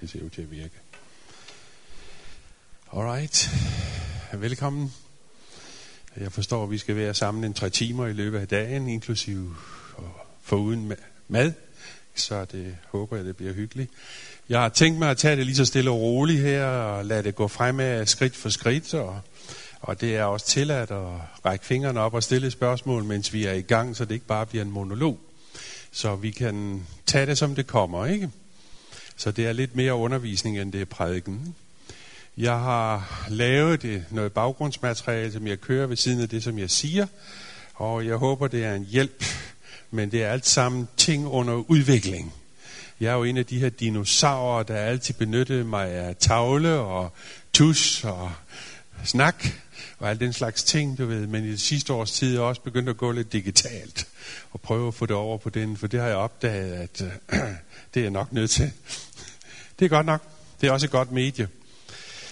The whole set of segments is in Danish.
Det ser ud til at virke. Alright. Velkommen. Jeg forstår, at vi skal være sammen en tre timer i løbet af dagen, inklusive foruden mad. Så det håber jeg, det bliver hyggeligt. Jeg har tænkt mig at tage det lige så stille og roligt her, og lade det gå fremad skridt for skridt, og, og det er også tilladt at række fingrene op og stille spørgsmål, mens vi er i gang, så det ikke bare bliver en monolog. Så vi kan tage det, som det kommer, ikke? Så det er lidt mere undervisning, end det er prædiken. Jeg har lavet det, noget baggrundsmateriale, som jeg kører ved siden af det, som jeg siger, og jeg håber, det er en hjælp, men det er alt sammen ting under udvikling. Jeg er jo en af de her dinosaurer, der altid benyttede mig af tavle og tus og snak og alt den slags ting, du ved. Men i det sidste års tid er jeg også begyndt at gå lidt digitalt og prøve at få det over på den, for det har jeg opdaget, at øh, det er jeg nok nødt til. Det er godt nok. Det er også et godt medie.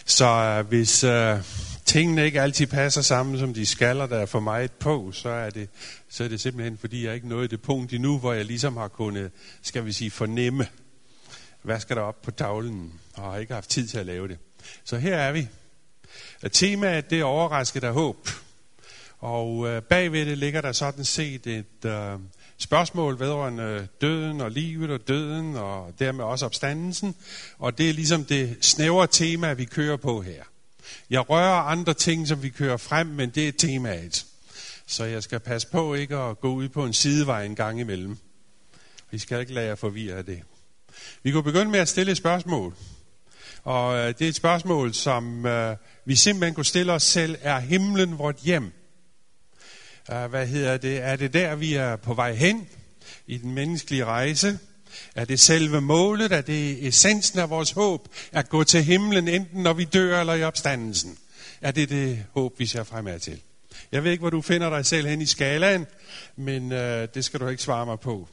Så øh, hvis øh, tingene ikke altid passer sammen, som de skal, og der er for meget på, så er, det, så er det simpelthen, fordi jeg ikke nået det punkt endnu, hvor jeg ligesom har kunnet, skal vi sige, fornemme, hvad skal der op på tavlen, og har ikke haft tid til at lave det. Så her er vi. Temaet det er overrasket af håb. Og øh, bagved det ligger der sådan set et øh, spørgsmål vedrørende øh, døden og livet og døden og dermed også opstandelsen. Og det er ligesom det snævre tema, vi kører på her. Jeg rører andre ting, som vi kører frem, men det er temaet. Så jeg skal passe på ikke at gå ud på en sidevej en gang imellem. Vi skal ikke lade jer forvirre af det. Vi kan begynde med at stille et spørgsmål. Og øh, det er et spørgsmål, som øh, vi simpelthen kunne stille os selv. Er himlen vort hjem? Uh, hvad hedder det? Er det der, vi er på vej hen i den menneskelige rejse? Er det selve målet? Er det essensen af vores håb? At gå til himlen, enten når vi dør eller i opstandelsen? Er det det håb, vi ser fremad til? Jeg ved ikke, hvor du finder dig selv hen i skalaen, men øh, det skal du ikke svare mig på.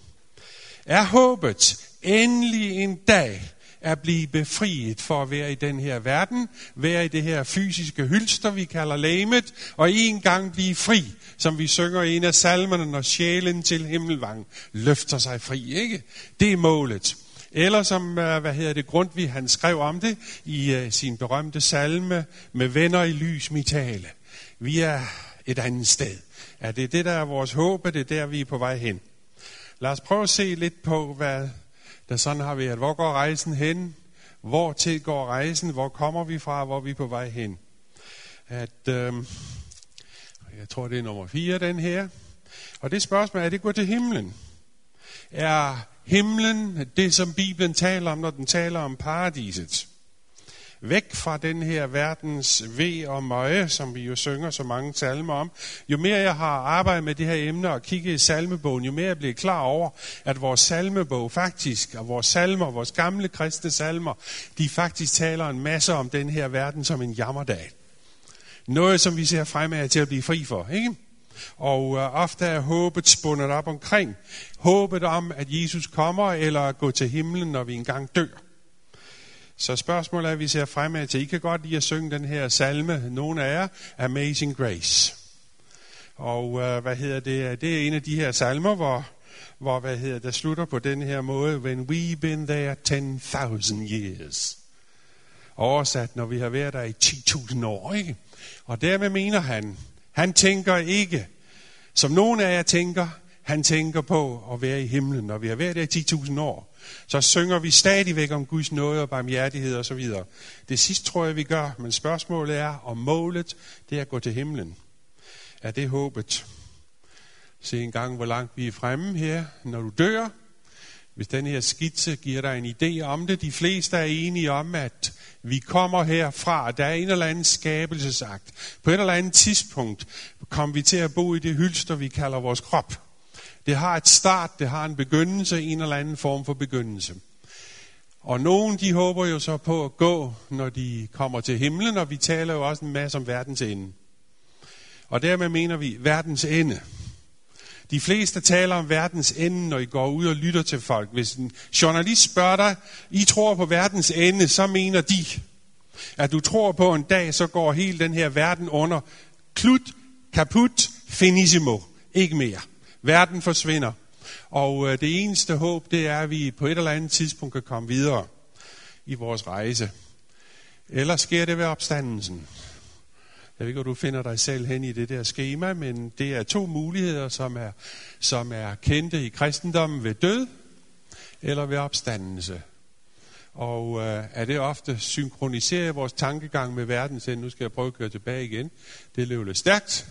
Er håbet endelig en dag at blive befriet for at være i den her verden, være i det her fysiske hylster, vi kalder lægemet, og en gang blive fri, som vi synger i en af salmerne, når sjælen til himmelvang løfter sig fri, ikke? Det er målet. Eller som, øh, hvad hedder det, Grundtvig, han skrev om det i uh, sin berømte salme, med venner i lys mit tale. Vi er et andet sted. Er det det, der er vores håb, er det der, vi er på vej hen. Lad os prøve at se lidt på, hvad der sådan har været. Hvor går rejsen hen? Hvor til går rejsen? Hvor kommer vi fra? Hvor er vi på vej hen? At, øh, jeg tror, det er nummer 4, den her. Og det spørgsmål er, det går til himlen? Er himlen det, som Bibelen taler om, når den taler om paradiset? Væk fra den her verdens ved og møje, som vi jo synger så mange salmer om. Jo mere jeg har arbejdet med det her emne og kigget i salmebogen, jo mere jeg bliver klar over, at vores salmebog faktisk, og vores salmer, vores gamle kristne salmer, de faktisk taler en masse om den her verden som en jammerdag. Noget, som vi ser fremad til at blive fri for, ikke? Og øh, ofte er håbet spundet op omkring. Håbet om, at Jesus kommer, eller at gå til himlen, når vi engang dør. Så spørgsmålet er, at vi ser fremad til. I kan godt lide at synge den her salme, nogle af jer, Amazing Grace. Og øh, hvad hedder det? Det er en af de her salmer, hvor, hvor hvad hedder det, slutter på den her måde. When we've been there 10,000 years. Oversat, når vi har været der i 10.000 år, ikke? Og dermed mener han, han tænker ikke, som nogen af jer tænker, han tænker på at være i himlen, når vi har været der i 10.000 år så synger vi stadigvæk om Guds nåde og barmhjertighed og så videre. Det sidste tror jeg, vi gør, men spørgsmålet er, om målet det er at gå til himlen. Er det håbet? Se en gang, hvor langt vi er fremme her, når du dør. Hvis den her skitse giver dig en idé om det, de fleste er enige om, at vi kommer herfra, der er en eller anden skabelsesakt. På et eller andet tidspunkt kommer vi til at bo i det hylster, vi kalder vores krop. Det har et start, det har en begyndelse, en eller anden form for begyndelse. Og nogen de håber jo så på at gå, når de kommer til himlen, og vi taler jo også en masse om verdens ende. Og dermed mener vi verdens ende. De fleste taler om verdens ende, når I går ud og lytter til folk. Hvis en journalist spørger dig, I tror på verdens ende, så mener de, at du tror på en dag, så går hele den her verden under. Klut, kaput, finissimo. Ikke mere. Verden forsvinder. Og øh, det eneste håb, det er, at vi på et eller andet tidspunkt kan komme videre. i vores rejse. Eller sker det ved opstandelsen? Jeg ved ikke, om du finder dig selv hen i det der schema, men det er to muligheder, som er, som er kendte i kristendommen ved død eller ved opstandelse. Og øh, er det ofte synkroniseret vores tankegang med verdens Nu skal jeg prøve at køre tilbage igen. Det løber lidt stærkt.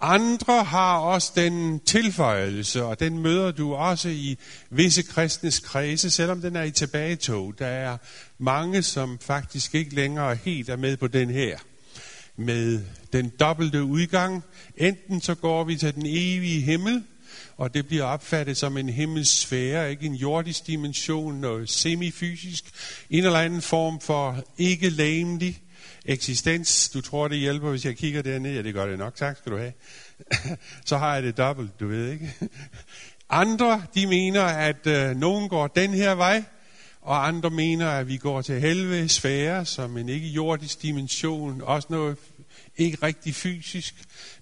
Andre har også den tilføjelse, og den møder du også i visse kristnes kredse, selvom den er i tilbagetog. Der er mange, som faktisk ikke længere helt er med på den her. Med den dobbelte udgang. Enten så går vi til den evige himmel, og det bliver opfattet som en himmelsfære, ikke en jordisk dimension, noget semifysisk, en eller anden form for ikke læmelig eksistens. Du tror, det hjælper, hvis jeg kigger derned? Ja, det gør det nok. Tak skal du have. Så har jeg det dobbelt, du ved ikke. Andre, de mener, at øh, nogen går den her vej, og andre mener, at vi går til helvede sfære, som en ikke jordisk dimension, også noget ikke rigtig fysisk.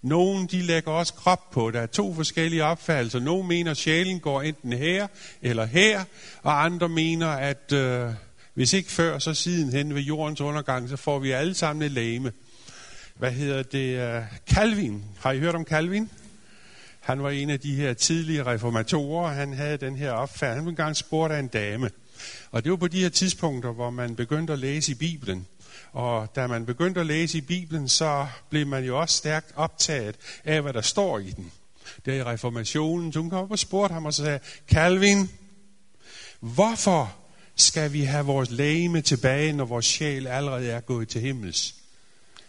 Nogen de lægger også krop på. Der er to forskellige opfattelser. Nogle mener, at sjælen går enten her eller her, og andre mener, at øh, hvis ikke før, så siden hen ved jordens undergang, så får vi alle sammen et lame. Hvad hedder det? Øh, Calvin. Har I hørt om Calvin? Han var en af de her tidlige reformatorer. Han havde den her opfærd. Han blev engang spurgt af en dame. Og det var på de her tidspunkter, hvor man begyndte at læse i Bibelen. Og da man begyndte at læse i Bibelen, så blev man jo også stærkt optaget af, hvad der står i den. Der i reformationen. Så hun kom op og spurgte ham og så sagde, Calvin, hvorfor skal vi have vores lægeme tilbage, når vores sjæl allerede er gået til himmels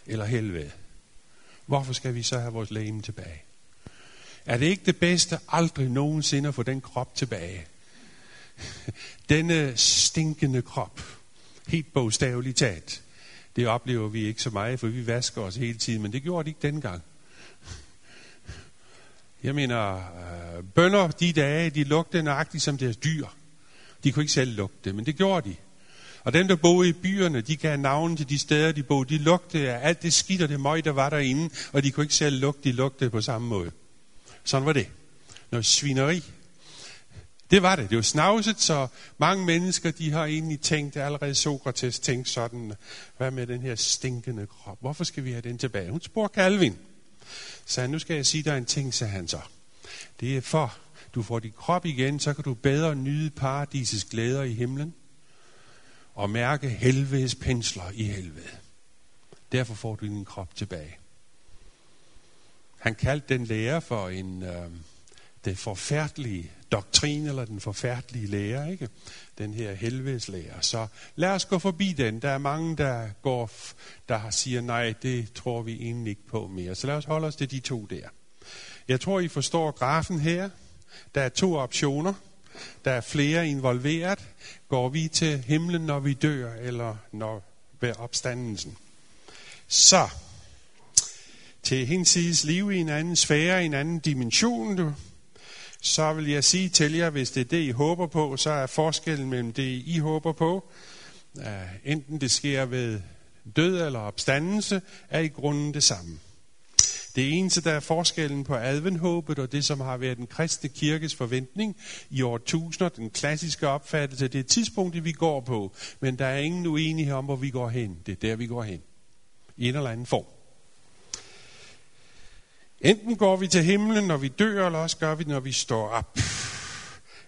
eller helvede? Hvorfor skal vi så have vores lægeme tilbage? Er det ikke det bedste aldrig nogensinde at få den krop tilbage? Denne stinkende krop, helt bogstaveligt talt, det oplever vi ikke så meget, for vi vasker os hele tiden, men det gjorde det ikke dengang. Jeg mener, øh, bønder de dage, de lugtede nøjagtigt som deres dyr. De kunne ikke selv lugte, men det gjorde de. Og dem, der boede i byerne, de gav navn til de steder, de boede. De lugtede af alt det skidt og det møg, der var derinde, og de kunne ikke selv lugte, de lugtede på samme måde. Sådan var det. Noget svineri. Det var det. Det var snavset, så mange mennesker, de har egentlig tænkt, allerede Sokrates tænkte sådan, hvad med den her stinkende krop? Hvorfor skal vi have den tilbage? Hun spurgte Calvin. Så nu skal jeg sige dig en ting, sagde han så. Det er for, du får din krop igen, så kan du bedre nyde paradisets glæder i himlen og mærke helvedes pensler i helvede. Derfor får du din krop tilbage. Han kaldte den lære for en, øh, det forfærdelige doktrin, eller den forfærdelige lære, ikke? Den her helvedeslære. Så lad os gå forbi den. Der er mange, der går, der siger, nej, det tror vi egentlig ikke på mere. Så lad os holde os til de to der. Jeg tror, I forstår grafen her. Der er to optioner. Der er flere involveret. Går vi til himlen, når vi dør, eller når ved opstandelsen? Så, til hinsides liv i en anden sfære, i en anden dimension, du, så vil jeg sige til jer, hvis det er det, I håber på, så er forskellen mellem det, I håber på, enten det sker ved død eller opstandelse, er i grunden det samme. Det eneste, der er forskellen på adventhåbet og det, som har været den kristne kirkes forventning i år 1000, den klassiske opfattelse, det er tidspunktet, vi går på, men der er ingen uenighed om, hvor vi går hen. Det er der, vi går hen. I en eller anden form. Enten går vi til himlen, når vi dør, eller også gør vi det, når vi står op.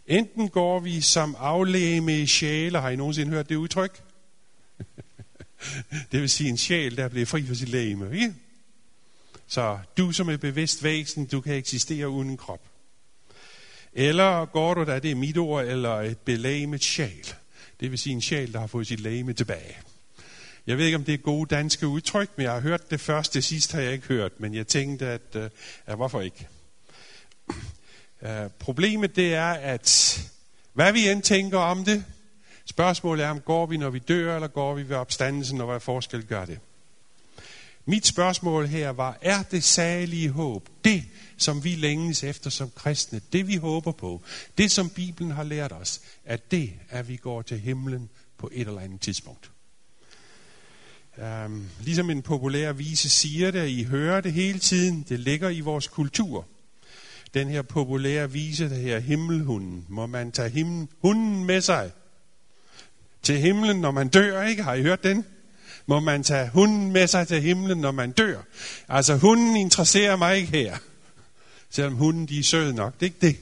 Enten går vi som aflæme i sjæle. Har I nogensinde hørt det udtryk? det vil sige en sjæl, der er fri for sit læme. Ikke? Så du som er bevidst væsen, du kan eksistere uden krop. Eller går du, der det er mit ord, eller et belæmet sjæl. Det vil sige en sjæl, der har fået sit læme tilbage. Jeg ved ikke, om det er gode danske udtryk, men jeg har hørt det først, det sidste har jeg ikke hørt, men jeg tænkte, at øh, uh, ja, hvorfor ikke? Uh, problemet det er, at hvad vi end tænker om det, spørgsmålet er, om går vi, når vi dør, eller går vi ved opstandelsen, og hvad forskel gør det? Mit spørgsmål her var, er det salige håb, det som vi længes efter som kristne, det vi håber på, det som Bibelen har lært os, at det, at vi går til himlen på et eller andet tidspunkt? Um, ligesom en populær vise siger det, I hører det hele tiden, det ligger i vores kultur. Den her populære vise, der her himmelhunden, må man tage himlen, hunden med sig. til himlen, når man dør, ikke? Har I hørt den? Må man tage hunden med sig til himlen, når man dør? Altså, hunden interesserer mig ikke her. Selvom hunden, de er søde nok. Det er ikke det.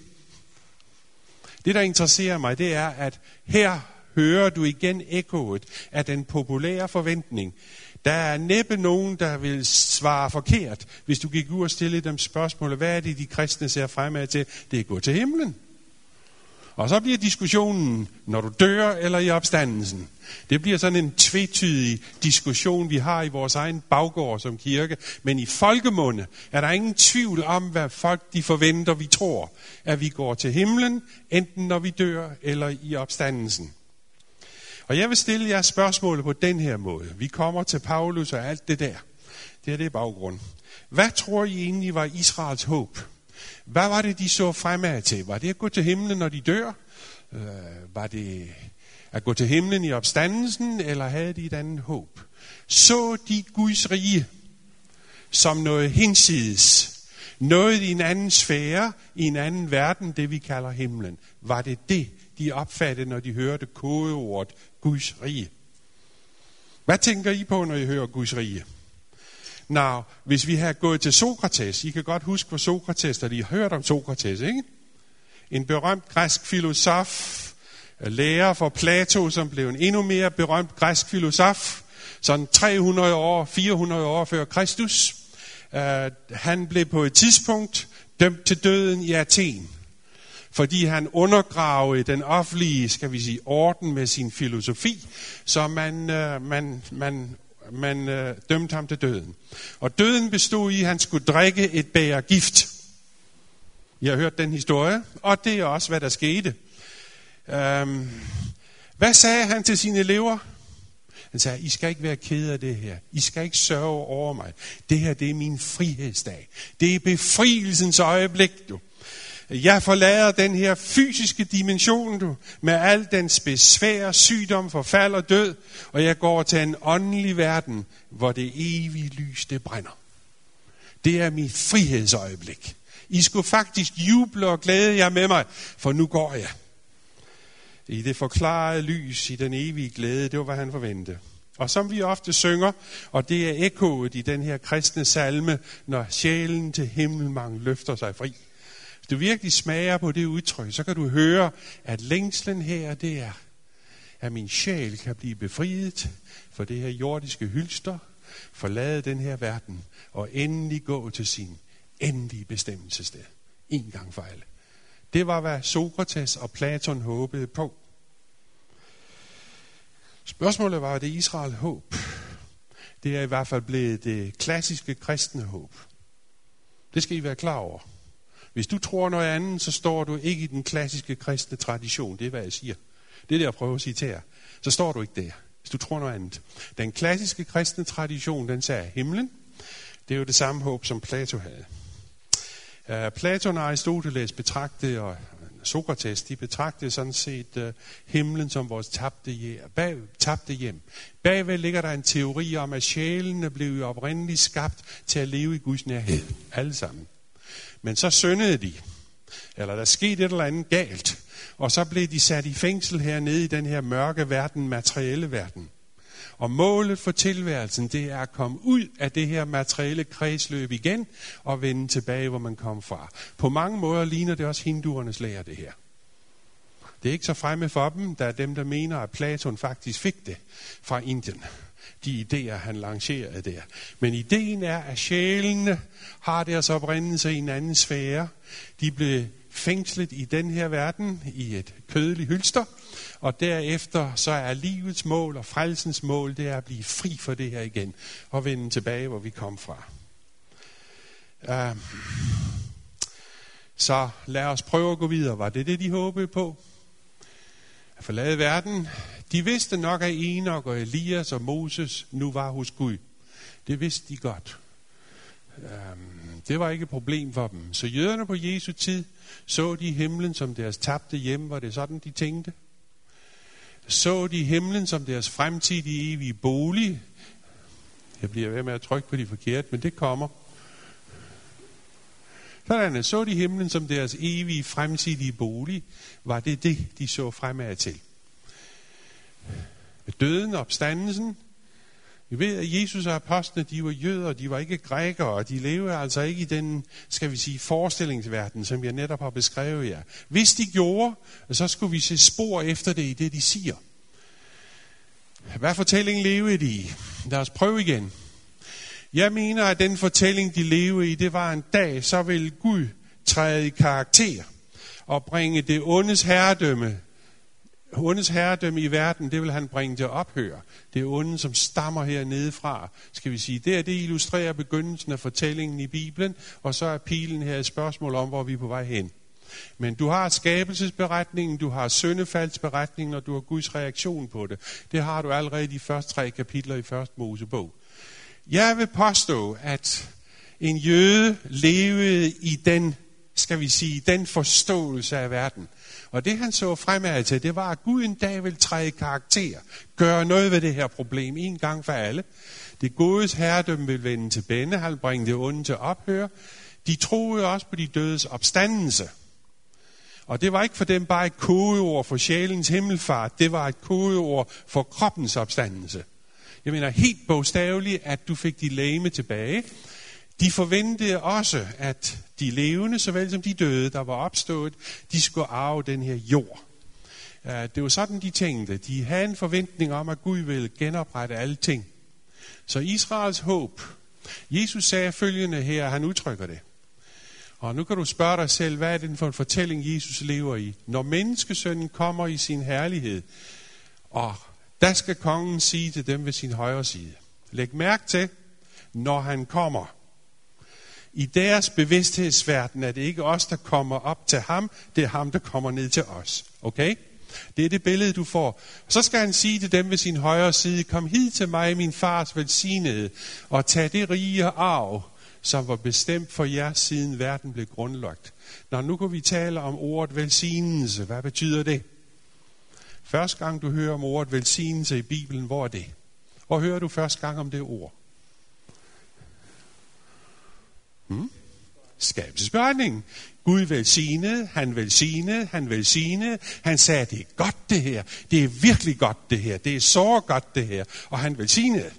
Det, der interesserer mig, det er, at her hører du igen ekkoet af den populære forventning. Der er næppe nogen, der vil svare forkert, hvis du gik ud og stillede dem spørgsmål. Hvad er det, de kristne ser fremad til? Det er at gå til himlen. Og så bliver diskussionen, når du dør eller i opstandelsen. Det bliver sådan en tvetydig diskussion, vi har i vores egen baggård som kirke. Men i folkemunde er der ingen tvivl om, hvad folk de forventer, vi tror. At vi går til himlen, enten når vi dør eller i opstandelsen. Og jeg vil stille jer spørgsmålet på den her måde. Vi kommer til Paulus og alt det der. Det er det baggrund. Hvad tror I egentlig var Israels håb? Hvad var det, de så fremad til? Var det at gå til himlen, når de dør? Øh, var det at gå til himlen i opstandelsen, eller havde de et andet håb? Så de Guds rige som noget hinsides, noget i en anden sfære, i en anden verden, det vi kalder himlen. Var det det, de opfattede, når de hørte kodeordet Guds rige? Hvad tænker I på, når I hører Guds rige? Nå, hvis vi har gået til Sokrates, I kan godt huske, hvor Sokrates, da de har hørt om Sokrates, ikke? En berømt græsk filosof, øh, lærer for Plato, som blev en endnu mere berømt græsk filosof, sådan 300 år, 400 år før Kristus. Uh, han blev på et tidspunkt dømt til døden i Athen, fordi han undergravede den offentlige, skal vi sige, orden med sin filosofi, så man, uh, man, man man øh, dømte ham til døden. Og døden bestod i, at han skulle drikke et bæger gift. Jeg har hørt den historie, og det er også, hvad der skete. Øhm, hvad sagde han til sine elever? Han sagde, I skal ikke være ked af det her. I skal ikke sørge over mig. Det her, det er min frihedsdag. Det er befrielsens øjeblik, du. Jeg forlader den her fysiske dimension, du, med al dens besvær, sygdom, forfald og død, og jeg går til en åndelig verden, hvor det evige lys, det brænder. Det er mit frihedsøjeblik. I skulle faktisk juble og glæde jer med mig, for nu går jeg. I det forklarede lys, i den evige glæde, det var, hvad han forventede. Og som vi ofte synger, og det er ekkoet i den her kristne salme, når sjælen til himmelmang løfter sig fri du virkelig smager på det udtryk, så kan du høre, at længslen her, det er, at min sjæl kan blive befriet for det her jordiske hylster, forlade den her verden, og endelig gå til sin endelige bestemmelsessted. En gang for alle. Det var, hvad Sokrates og Platon håbede på. Spørgsmålet var, det Israel håb? Det er i hvert fald blevet det klassiske kristne håb. Det skal I være klar over. Hvis du tror noget andet, så står du ikke i den klassiske kristne tradition. Det er, hvad jeg siger. Det er det, jeg prøver at citere. Så står du ikke der, hvis du tror noget andet. Den klassiske kristne tradition, den sagde himlen. Det er jo det samme håb, som Plato havde. Øh, uh, Platon og Aristoteles betragtede, og Sokrates, de betragtede sådan set uh, himlen som vores tabte hjem. Bag, tabte hjem. Bagved ligger der en teori om, at sjælene blev oprindeligt skabt til at leve i Guds nærhed. Alle sammen. Men så syndede de. Eller der skete et eller andet galt. Og så blev de sat i fængsel hernede i den her mørke verden, materielle verden. Og målet for tilværelsen, det er at komme ud af det her materielle kredsløb igen, og vende tilbage, hvor man kom fra. På mange måder ligner det også hinduernes lære, det her. Det er ikke så fremme for dem, der er dem, der mener, at Platon faktisk fik det fra Indien de idéer, han lancerede der. Men ideen er, at sjælene har deres oprindelse i en anden sfære. De blev fængslet i den her verden i et kødeligt hylster, og derefter så er livets mål og frelsens mål, det er at blive fri for det her igen, og vende tilbage, hvor vi kom fra. Uh, så lad os prøve at gå videre. Var det det, de håbede på? At forlade verden? De vidste nok, at Enoch og Elias og Moses nu var hos Gud. Det vidste de godt. Øhm, det var ikke et problem for dem. Så jøderne på Jesu tid så de himlen som deres tabte hjem. Var det sådan, de tænkte? Så de himlen som deres fremtidige evige bolig. Jeg bliver ved med at trykke på de forkerte, men det kommer. Sådan, så de himlen som deres evige fremtidige bolig. Var det det, de så fremad til? døden og opstandelsen. Vi ved, at Jesus og apostlene, de var jøder, de var ikke grækere, og de levede altså ikke i den, skal vi sige, forestillingsverden, som jeg netop har beskrevet jer. Hvis de gjorde, så skulle vi se spor efter det i det, de siger. Hvad fortælling levede de i? Lad os prøve igen. Jeg mener, at den fortælling, de levede i, det var en dag, så vil Gud træde i karakter og bringe det ondes herredømme ondes herredømme i verden, det vil han bringe til ophør. Det er onde, som stammer hernede fra, skal vi sige. Det er det illustrerer begyndelsen af fortællingen i Bibelen, og så er pilen her et spørgsmål om, hvor vi er på vej hen. Men du har skabelsesberetningen, du har søndefaldsberetningen, og du har Guds reaktion på det. Det har du allerede i de første tre kapitler i første Mosebog. Jeg vil påstå, at en jøde levede i den, skal vi sige, den forståelse af verden. Og det han så fremad til, det var, at Gud en dag vil træde karakter. Gøre noget ved det her problem en gang for alle. Det godes herredømme vil vende til bænde, han vil bringe det onde til ophør. De troede også på de dødes opstandelse. Og det var ikke for dem bare et kodeord for sjælens himmelfart, det var et kodeord for kroppens opstandelse. Jeg mener helt bogstaveligt, at du fik dit lægeme tilbage. De forventede også, at de levende, såvel som de døde, der var opstået, de skulle arve den her jord. Det var sådan, de tænkte. De havde en forventning om, at Gud ville genoprette alle ting. Så Israels håb. Jesus sagde følgende her, han udtrykker det. Og nu kan du spørge dig selv, hvad er det for en fortælling, Jesus lever i? Når menneskesønnen kommer i sin herlighed, og der skal kongen sige til dem ved sin højre side. Læg mærke til, når han kommer. I deres bevidsthedsverden er det ikke os, der kommer op til ham, det er ham, der kommer ned til os. Okay? Det er det billede, du får. Så skal han sige til dem ved sin højre side, kom hid til mig, min fars velsignede, og tag det rige arv, som var bestemt for jer, siden verden blev grundlagt. Når nu kan vi tale om ordet velsignelse. Hvad betyder det? Første gang du hører om ordet velsignelse i Bibelen, hvor er det? Hvor hører du første gang om det ord? Hmm? Skabelsesberetningen. Gud velsignede, han velsignede, han velsignede. Han sagde, det er godt det her. Det er virkelig godt det her. Det er så godt det her. Og han velsignede.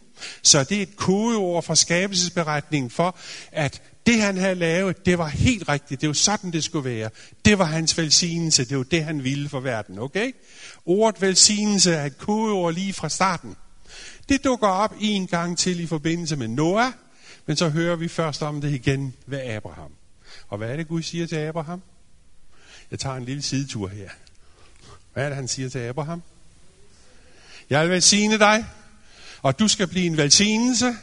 Så det er et kodeord fra skabelsesberetningen for, at det han havde lavet, det var helt rigtigt. Det var sådan, det skulle være. Det var hans velsignelse. Det var det, han ville for verden. Okay? Ordet velsignelse er et kodeord lige fra starten. Det dukker op en gang til i forbindelse med Noah, men så hører vi først om det igen ved Abraham. Og hvad er det, Gud siger til Abraham? Jeg tager en lille sidetur her. Hvad er det, han siger til Abraham? Jeg vil velsigne dig, og du skal blive en velsignelse,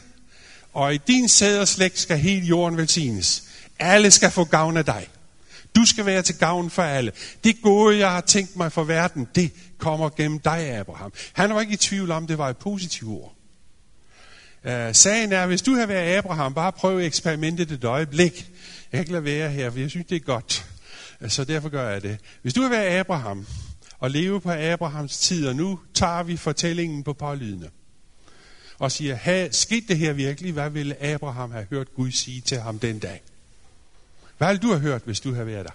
og i din sæd og slægt skal hele jorden velsignes. Alle skal få gavn af dig. Du skal være til gavn for alle. Det gode, jeg har tænkt mig for verden, det kommer gennem dig, Abraham. Han var ikke i tvivl om, det var et positivt ord. Uh, sagen er, hvis du har været Abraham, bare prøv eksperimentet et øjeblik. Jeg kan ikke lade være her, for jeg synes, det er godt. Øh, så derfor gør jeg det. Hvis du har været Abraham, og leve på Abrahams tid, og nu tager vi fortællingen på pålydende, og siger, hey, skete det her virkelig? Hvad ville Abraham have hørt Gud sige til ham den dag? Hvad ville du have hørt, hvis du havde været der?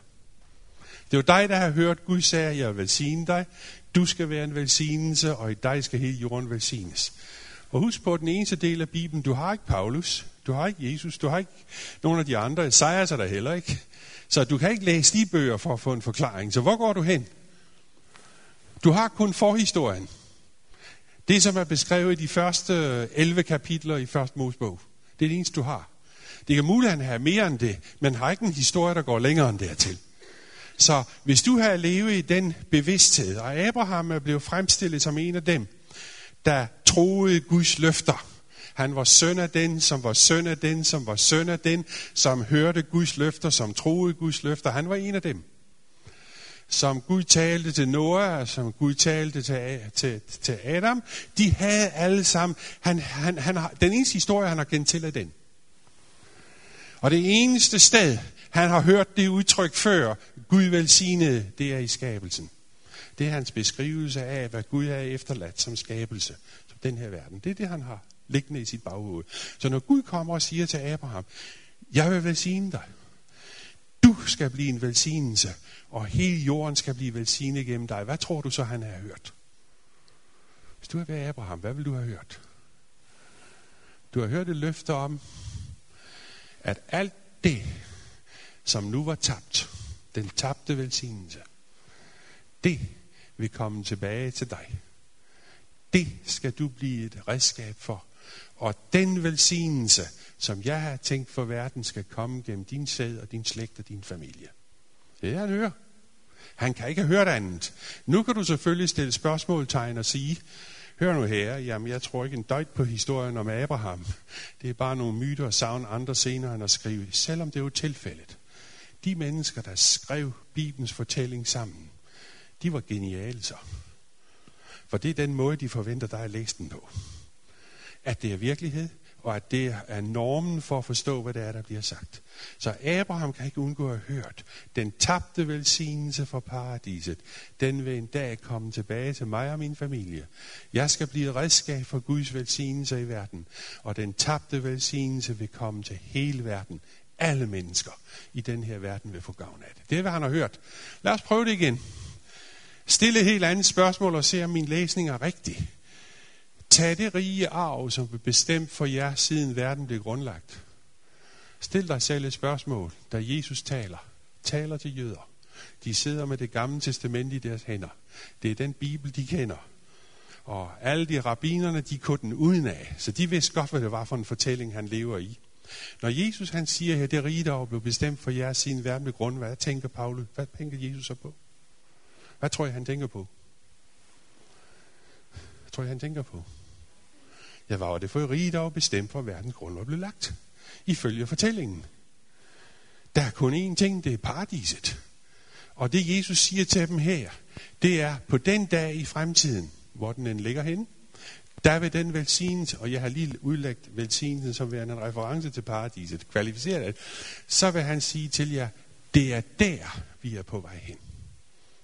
Det var dig, der har hørt Gud sige, jeg vil velsigne dig. Du skal være en velsignelse, og i dig skal hele jorden velsignes. Og husk på, den eneste del af Bibelen, du har ikke Paulus, du har ikke Jesus, du har ikke nogen af de andre. Esajas er der heller ikke. Så du kan ikke læse de bøger for at få en forklaring. Så hvor går du hen? Du har kun forhistorien. Det, som er beskrevet i de første 11 kapitler i første Mosebog. Det er det eneste, du har. Det kan muligt, at han har mere end det, men har ikke en historie, der går længere end dertil. Så hvis du har levet i den bevidsthed, og Abraham er blevet fremstillet som en af dem, der troede Guds løfter. Han var søn af den, som var søn af den, som var søn af den, som hørte Guds løfter, som troede Guds løfter. Han var en af dem. Som Gud talte til Noah, som Gud talte til, til, til Adam. De havde alle sammen, han, han, han har, den eneste historie, han har kendt til, er den. Og det eneste sted, han har hørt det udtryk før, Gud velsignede, det er i skabelsen. Det er hans beskrivelse af, hvad Gud har efterladt som skabelse, som den her verden. Det er det, han har liggende i sit baghoved. Så når Gud kommer og siger til Abraham, jeg vil velsigne dig. Du skal blive en velsignelse, og hele jorden skal blive velsignet gennem dig. Hvad tror du så, han har hørt? Hvis du er været Abraham, hvad vil du have hørt? Du har hørt et løfte om, at alt det, som nu var tabt, den tabte velsignelse, det vil komme tilbage til dig. Det skal du blive et redskab for. Og den velsignelse, som jeg har tænkt for verden, skal komme gennem din sæd og din slægt og din familie. Det er han hører. Han kan ikke høre det andet. Nu kan du selvfølgelig stille spørgsmålstegn og sige, hør nu her, jamen jeg tror ikke en døjt på historien om Abraham. Det er bare nogle myter og savn andre senere end at skrive, selvom det er jo tilfældet. De mennesker, der skrev Bibelens fortælling sammen, de var geniale så. For det er den måde, de forventer dig at læse den på. At det er virkelighed, og at det er normen for at forstå, hvad det er, der bliver sagt. Så Abraham kan ikke undgå at have hørt, den tabte velsignelse fra paradiset, den vil en dag komme tilbage til mig og min familie. Jeg skal blive et redskab for Guds velsignelse i verden, og den tabte velsignelse vil komme til hele verden. Alle mennesker i den her verden vil få gavn af det. Det er, hvad han har hørt. Lad os prøve det igen. Stille et helt andet spørgsmål og se, om min læsning er rigtig. Tag det rige arv, som blev bestemt for jer, siden verden blev grundlagt. Stil dig selv et spørgsmål, da Jesus taler. Taler til jøder. De sidder med det gamle testament i deres hænder. Det er den bibel, de kender. Og alle de rabbinerne, de kunne den uden af. Så de vidste godt, hvad det var for en fortælling, han lever i. Når Jesus han siger her, det rige arv blev bestemt for jer, siden verden blev grundlagt, hvad tænker Paulus? Hvad tænker Jesus så på? Hvad tror jeg, han tænker på? Hvad tror jeg, han tænker på? Jeg var det for rige, der var bestemt for, at verdens grund blev lagt? Ifølge fortællingen. Der er kun én ting, det er paradiset. Og det Jesus siger til dem her, det er på den dag i fremtiden, hvor den end ligger hen, der vil den velsignelse, og jeg har lige udlagt velsignelsen som værende en reference til paradiset, kvalificeret, så vil han sige til jer, det er der, vi er på vej hen.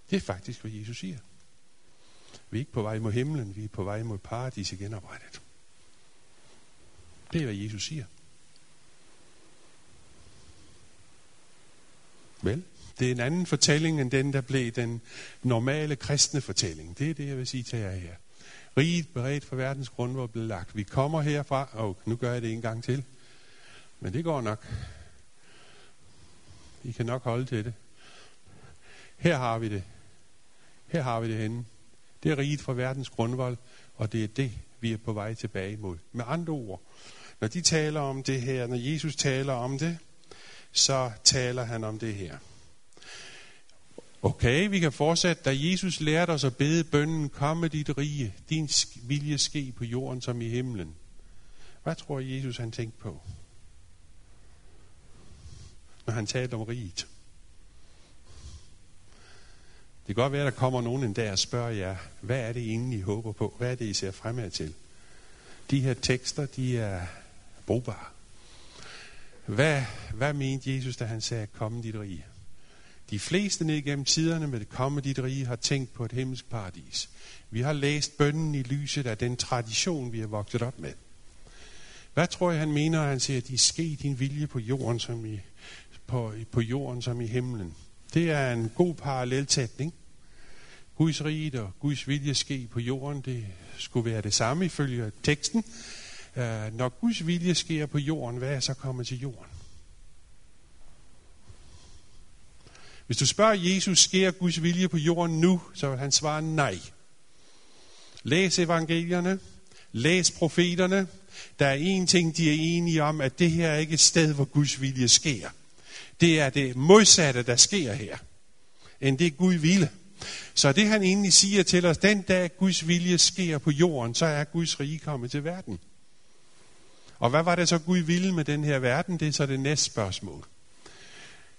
Det er faktisk, hvad Jesus siger. Vi er ikke på vej mod himlen, vi er på vej mod paradis genoprettet. Det er, hvad Jesus siger. Vel, det er en anden fortælling end den, der blev den normale kristne fortælling. Det er det, jeg vil sige til jer her. Riget beredt for verdens grundvold blev lagt. Vi kommer herfra, og nu gør jeg det en gang til. Men det går nok. I kan nok holde til det. Her har vi det. Her har vi det henne. Det er riget for verdens grundvold, og det er det, vi er på vej tilbage mod. Med andre ord, når de taler om det her, når Jesus taler om det, så taler han om det her. Okay, vi kan fortsætte. Da Jesus lærte os at bede bønnen, komme dit rige, din vilje ske på jorden som i himlen. Hvad tror Jesus han tænkte på? Når han talte om riget. Det kan godt være, at der kommer nogen en dag og spørger jer, hvad er det egentlig, I håber på? Hvad er det, I ser fremad til? De her tekster, de er brugbare. Hvad, hvad mente Jesus, da han sagde, kom dit rige? De fleste ned gennem tiderne med det komme dit rige har tænkt på et himmelsk paradis. Vi har læst bønden i lyset af den tradition, vi har vokset op med. Hvad tror jeg, han mener, han siger, at de ske din vilje på jorden, som i, på, på jorden som i himlen? Det er en god paralleltætning. Guds rige og Guds vilje ske på jorden, det skulle være det samme ifølge teksten øh, når Guds vilje sker på jorden, hvad er så kommet til jorden? Hvis du spørger Jesus, sker Guds vilje på jorden nu, så vil han svare nej. Læs evangelierne, læs profeterne. Der er en ting, de er enige om, at det her er ikke et sted, hvor Guds vilje sker. Det er det modsatte, der sker her, end det Gud ville. Så det han egentlig siger til os, den dag Guds vilje sker på jorden, så er Guds rige kommet til verden. Og hvad var det så Gud ville med den her verden? Det er så det næste spørgsmål.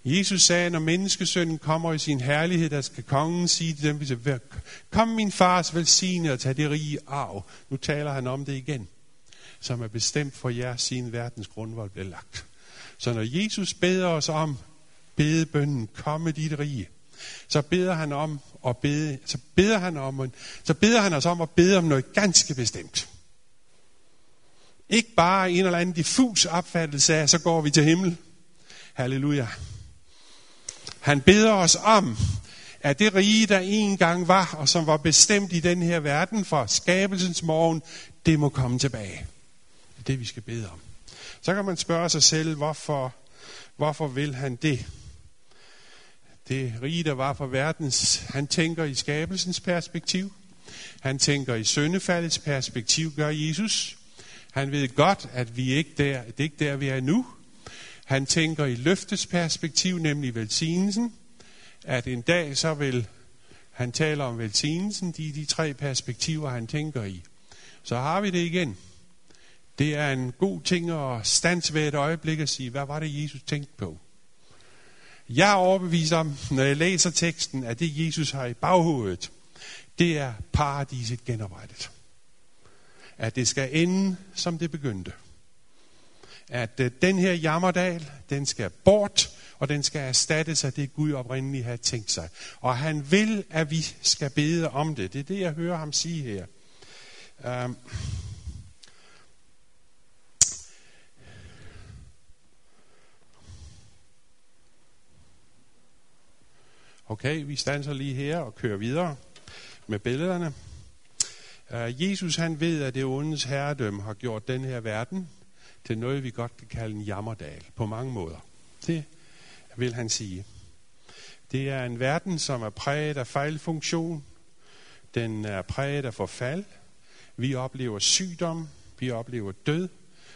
Jesus sagde, når menneskesønnen kommer i sin herlighed, der skal kongen sige til dem, kom min fars velsigne og tag det rige arv. Nu taler han om det igen, som er bestemt for jer, siden verdens grundvold blev lagt. Så når Jesus beder os om bedebønnen, komme dit rige, så beder han om at bede, så beder han om, så beder han os om at bede om noget ganske bestemt. Ikke bare en eller anden diffus opfattelse af, så går vi til himmel. Halleluja. Han beder os om, at det rige, der engang var, og som var bestemt i den her verden fra skabelsens morgen, det må komme tilbage. Det er det, vi skal bede om. Så kan man spørge sig selv, hvorfor, hvorfor vil han det? Det rige, der var for verdens, han tænker i skabelsens perspektiv. Han tænker i syndefaldets perspektiv, gør Jesus. Han ved godt, at vi ikke der, det er ikke der, vi er nu. Han tænker i løftets perspektiv, nemlig velsignelsen, at en dag så vil han tale om velsignelsen, de de tre perspektiver, han tænker i. Så har vi det igen. Det er en god ting at stands ved et øjeblik og sige, hvad var det, Jesus tænkte på? Jeg er overbevist om, når jeg læser teksten, at det, Jesus har i baghovedet, det er paradiset genoprettet. At det skal ende, som det begyndte. At øh, den her jammerdal, den skal bort, og den skal erstattes af det, Gud oprindeligt har tænkt sig. Og han vil, at vi skal bede om det. Det er det, jeg hører ham sige her. Um, Okay, vi standser lige her og kører videre med billederne. Øh, Jesus han ved, at det ondes herredømme har gjort den her verden til noget, vi godt kan kalde en jammerdal på mange måder. Det vil han sige. Det er en verden, som er præget af fejlfunktion. Den er præget af forfald. Vi oplever sygdom, vi oplever død,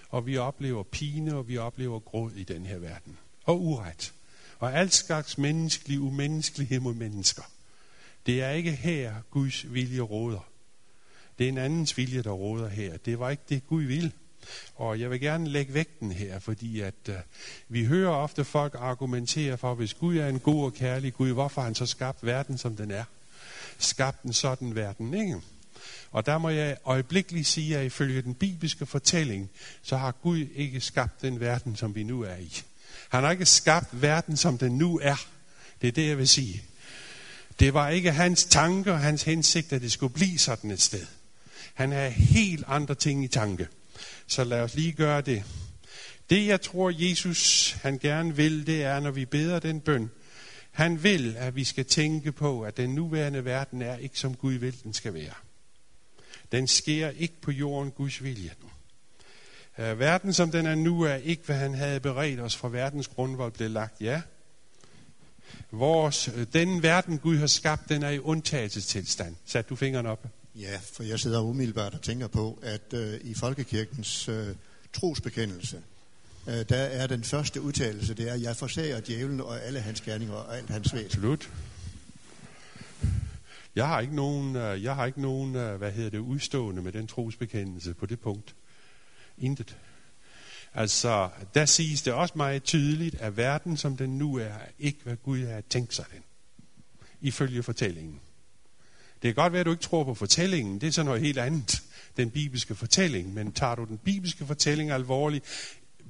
og vi oplever pine, og vi oplever gråd i den her verden. Og uret. Og alt slags menneskelig umenneskelighed mod mennesker. Det er ikke her, Guds vilje råder. Det er en andens vilje, der råder her. Det var ikke det, Gud ville. Og jeg vil gerne lægge vægten her, fordi at øh, vi hører ofte folk argumentere for, hvis Gud er en god og kærlig Gud, hvorfor har han så skabt verden, som den er? Skabt en sådan verden, ikke? Og der må jeg øjeblikkeligt sige, at ifølge den bibelske fortælling, så har Gud ikke skabt den verden, som vi nu er i. Han har ikke skabt verden, som den nu er. Det er det, jeg vil sige. Det var ikke hans tanke og hans hensigt, at det skulle blive sådan et sted. Han har helt andre ting i tanke. Så lad os lige gøre det. Det, jeg tror, Jesus han gerne vil, det er, når vi beder den bøn, han vil, at vi skal tænke på, at den nuværende verden er ikke som Gud vil, den skal være. Den sker ikke på jorden Guds vilje. Øh, verden, som den er nu, er ikke, hvad han havde beredt os fra verdens grundvold blev lagt. Ja, Vores, øh, den verden, Gud har skabt, den er i undtagelsestilstand. Sat du fingeren op? Ja, for jeg sidder umiddelbart og tænker på, at øh, i Folkekirkens øh, trosbekendelse, øh, der er den første udtalelse, det er, jeg forsager djævlen og alle hans gerninger og alt hans væsen. Absolut. Jeg har ikke nogen, øh, jeg har ikke nogen øh, hvad hedder det, udstående med den trosbekendelse på det punkt. Intet. Altså, der siges det også meget tydeligt, at verden, som den nu er ikke hvad Gud har tænkt sig den. Ifølge fortællingen. Det kan godt være, at du ikke tror på fortællingen. Det er så noget helt andet, den bibelske fortælling. Men tager du den bibelske fortælling alvorligt,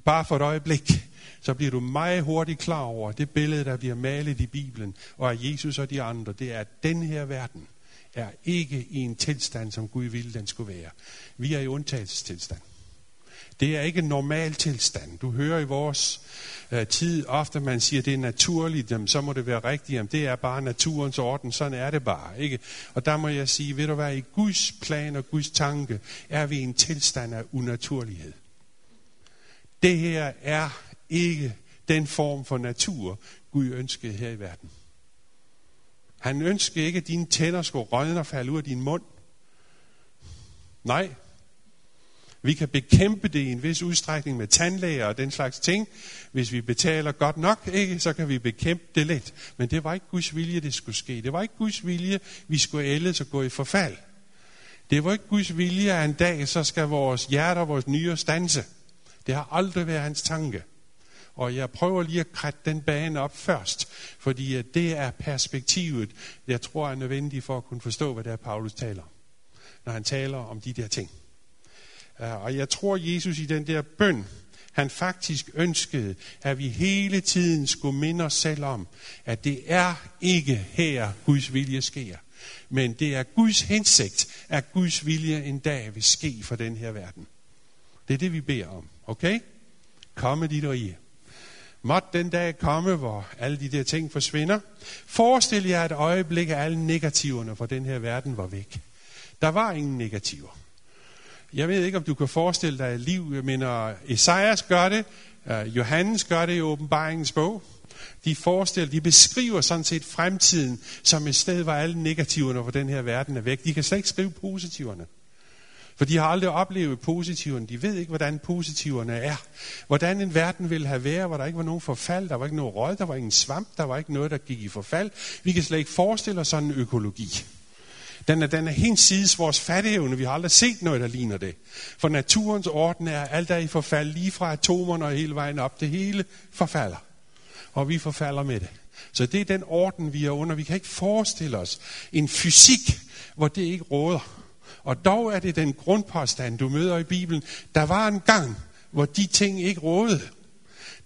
bare for et øjeblik, så bliver du meget hurtigt klar over, det billede, der bliver malet i Bibelen, og af Jesus og de andre, det er, at den her verden er ikke i en tilstand, som Gud ville, den skulle være. Vi er i undtagelsestilstand. Det er ikke en normal tilstand. Du hører i vores øh, tid ofte, man siger, at det er naturligt, jamen, så må det være rigtigt, jamen, det er bare naturens orden, sådan er det bare. Ikke? Og der må jeg sige, ved du hvad, i Guds plan og Guds tanke, er vi i en tilstand af unaturlighed. Det her er ikke den form for natur, Gud ønskede her i verden. Han ønskede ikke, at dine tænder skulle rødne og falde ud af din mund. Nej, vi kan bekæmpe det i en vis udstrækning med tandlæger og den slags ting. Hvis vi betaler godt nok, ikke, så kan vi bekæmpe det let. Men det var ikke Guds vilje, det skulle ske. Det var ikke Guds vilje, vi skulle ældes og gå i forfald. Det var ikke Guds vilje, at en dag så skal vores hjerter, vores nyere stanse. Det har aldrig været hans tanke. Og jeg prøver lige at krætte den bane op først, fordi det er perspektivet, jeg tror er nødvendigt for at kunne forstå, hvad det er, Paulus taler. Når han taler om de der ting. Og jeg tror, Jesus i den der bøn, han faktisk ønskede, at vi hele tiden skulle minde os selv om, at det er ikke her, Guds vilje sker. Men det er Guds hensigt, at Guds vilje en dag vil ske for den her verden. Det er det, vi beder om. Okay? Komme dit rige. Måtte den dag komme, hvor alle de der ting forsvinder. Forestil jer et øjeblik, at alle negativerne fra den her verden var væk. Der var ingen negativer. Jeg ved ikke, om du kan forestille dig et liv. Jeg mener, Esajas gør det, øh, Johannes gør det i åbenbaringens bog. De forestiller, de beskriver sådan set fremtiden som et sted, hvor alle negativerne for den her verden er væk. De kan slet ikke skrive positiverne. For de har aldrig oplevet positiverne. De ved ikke, hvordan positiverne er. Hvordan en verden ville have været, hvor der ikke var nogen forfald, der var ikke noget råd, der var ingen svamp, der var ikke noget, der gik i forfald. Vi kan slet ikke forestille os sådan en økologi. Den er, den er hinsides vores fatteevne. Vi har aldrig set noget, der ligner det. For naturens orden er alt er i forfald, lige fra atomerne og hele vejen op. Det hele forfalder. Og vi forfalder med det. Så det er den orden, vi er under. Vi kan ikke forestille os en fysik, hvor det ikke råder. Og dog er det den grundpåstand, du møder i Bibelen. Der var en gang, hvor de ting ikke rådede.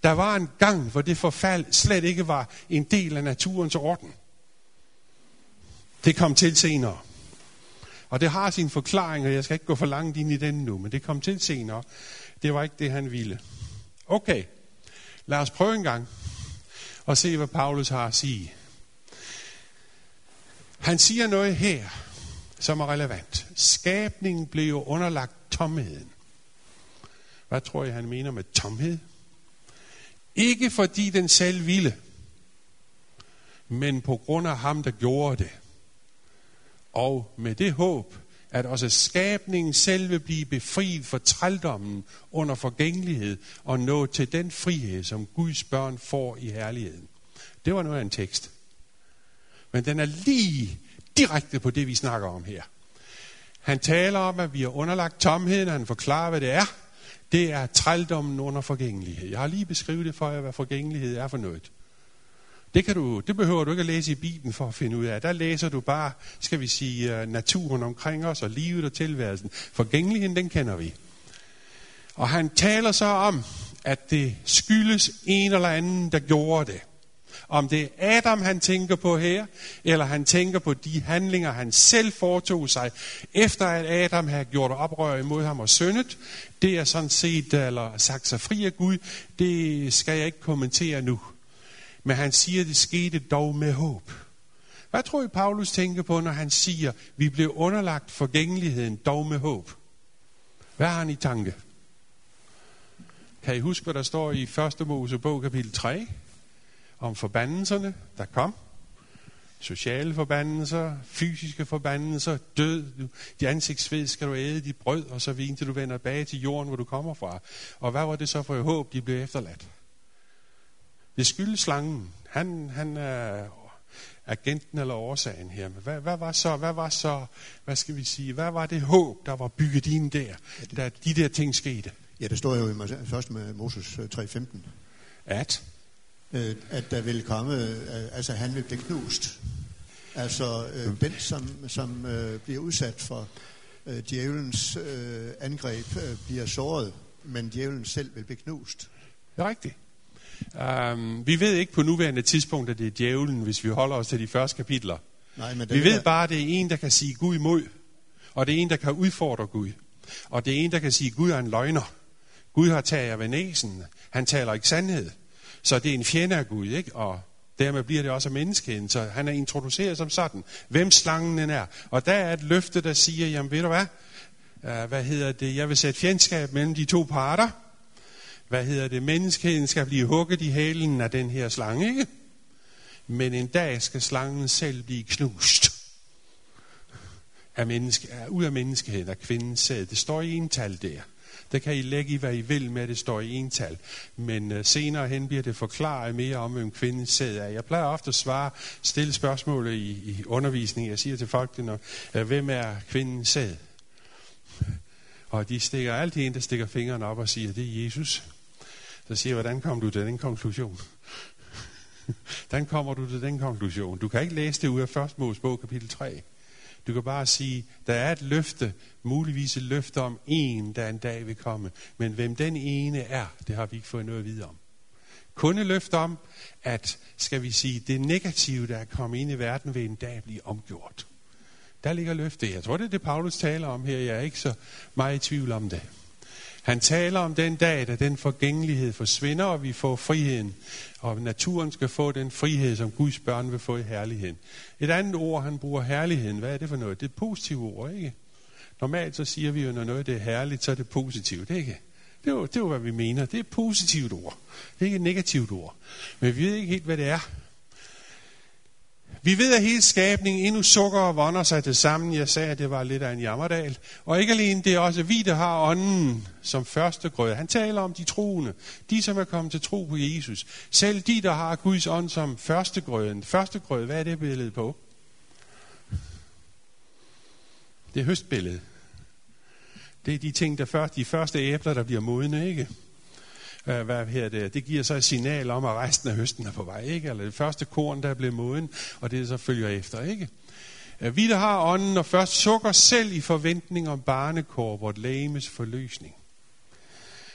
Der var en gang, hvor det forfald slet ikke var en del af naturens orden. Det kom til senere. Og det har sin forklaring, og jeg skal ikke gå for langt ind i den nu, men det kom til senere. Det var ikke det, han ville. Okay, lad os prøve en gang og se, hvad Paulus har at sige. Han siger noget her, som er relevant. Skabningen blev jo underlagt tomheden. Hvad tror jeg, han mener med tomhed? Ikke fordi den selv ville, men på grund af ham, der gjorde det. Og med det håb, at også skabningen selv vil blive befriet for trældommen under forgængelighed og nå til den frihed, som Guds børn får i herligheden. Det var noget af en tekst. Men den er lige direkte på det, vi snakker om her. Han taler om, at vi er underlagt tomheden, han forklarer, hvad det er. Det er trældommen under forgængelighed. Jeg har lige beskrevet det for jer, hvad forgængelighed er for noget. Det, kan du, det behøver du ikke at læse i Bibelen for at finde ud af. Der læser du bare, skal vi sige, øh, naturen omkring os og livet og tilværelsen. Forgængeligheden, den kender vi. Og han taler så om, at det skyldes en eller anden, der gjorde det. Om det er Adam, han tænker på her, eller han tænker på de handlinger, han selv foretog sig, efter at Adam havde gjort oprør imod ham og syndet, det er sådan set, eller sagt sig fri af Gud, det skal jeg ikke kommentere nu. Men han siger, det skete dog med håb. Hvad tror I, Paulus tænker på, når han siger, vi blev underlagt forgængeligheden dog med håb? Hvad har han i tanke? Kan I huske, hvad der står i 1. Mosebog kapitel 3? Om forbandelserne, der kom. Sociale forbandelser, fysiske forbandelser, død. De ansigtsved skal du æde, de brød, og så vin, til du vender tilbage til jorden, hvor du kommer fra. Og hvad var det så for et håb, de blev efterladt? Det skyldes slangen. Han, han er agenten eller årsagen her. Men hvad, hvad, var så, hvad var så, hvad skal vi sige, hvad var det håb, der var bygget ind der, da de der ting skete? Ja, det står jo i først med Moses 3.15. At? Øh, at der vil komme, øh, altså han vil blive knust. Altså øh, den, som, som bliver udsat for djævelens angreb, bliver såret, men djævelen selv vil blive knust. Det er rigtigt. Um, vi ved ikke på nuværende tidspunkt, at det er djævlen, hvis vi holder os til de første kapitler. Nej, men vi ved der... bare, at det er en, der kan sige Gud imod. Og det er en, der kan udfordre Gud. Og det er en, der kan sige, Gud er en løgner. Gud har taget af ved næsen. Han taler ikke sandhed. Så det er en fjende af Gud, ikke? Og dermed bliver det også menneskeheden. Så han er introduceret som sådan. Hvem slangen er. Og der er et løfte, der siger, jamen ved du hvad? Uh, hvad hedder det? Jeg vil sætte fjendskab mellem de to parter hvad hedder det, menneskeheden skal blive hugget i halen af den her slange, ikke? Men en dag skal slangen selv blive knust. Af menneske, af, ud af menneskeheden, af kvindens sæd. Det står i ental der. Der kan I lægge i, hvad I vil med, at det står i ental. Men uh, senere hen bliver det forklaret mere om, hvem kvindens sæd er. Jeg plejer ofte at svare, stille spørgsmål i, i undervisning. Jeg siger til folk, når, uh, øh, hvem er kvindens sæd? Og de stikker altid en, der stikker fingrene op og siger, det er Jesus. Så siger jeg, hvordan kom du til den konklusion? hvordan kommer du til den konklusion? Du kan ikke læse det ud af 1. Mosebog kapitel 3. Du kan bare sige, der er et løfte, muligvis et løfte om en, der en dag vil komme. Men hvem den ene er, det har vi ikke fået noget at vide om. Kun et løfte om, at, skal vi sige, det negative, der er kommet ind i verden, vil en dag blive omgjort. Der ligger løfte. Jeg tror, det er det, Paulus taler om her. Jeg er ikke så meget i tvivl om det. Han taler om den dag, da den forgængelighed forsvinder, og vi får friheden. Og naturen skal få den frihed, som Guds børn vil få i herligheden. Et andet ord, han bruger herligheden. Hvad er det for noget? Det er et positivt ord, ikke? Normalt så siger vi jo, når noget det er herligt, så er det positivt, ikke? Det er, jo, det er jo, hvad vi mener. Det er et positivt ord. Det er ikke et negativt ord. Men vi ved ikke helt, hvad det er. Vi ved, at hele skabningen endnu sukker og vonder sig til sammen. Jeg sagde, at det var lidt af en jammerdal. Og ikke alene, det er også vi, der har ånden som første grød. Han taler om de troende. De, som er kommet til tro på Jesus. Selv de, der har Guds ånd som første grøden. Første grød, hvad er det billede på? Det er høstbilledet. Det er de ting, der først, de første æbler, der bliver modne, ikke? Øh, hvad her det, det giver så et signal om, at resten af høsten er på vej, ikke? Eller det første korn, der er blevet moden, og det så følger efter, ikke? Øh, vi, der har ånden, og først sukker selv i forventning om barnekår, vort lægemes forløsning.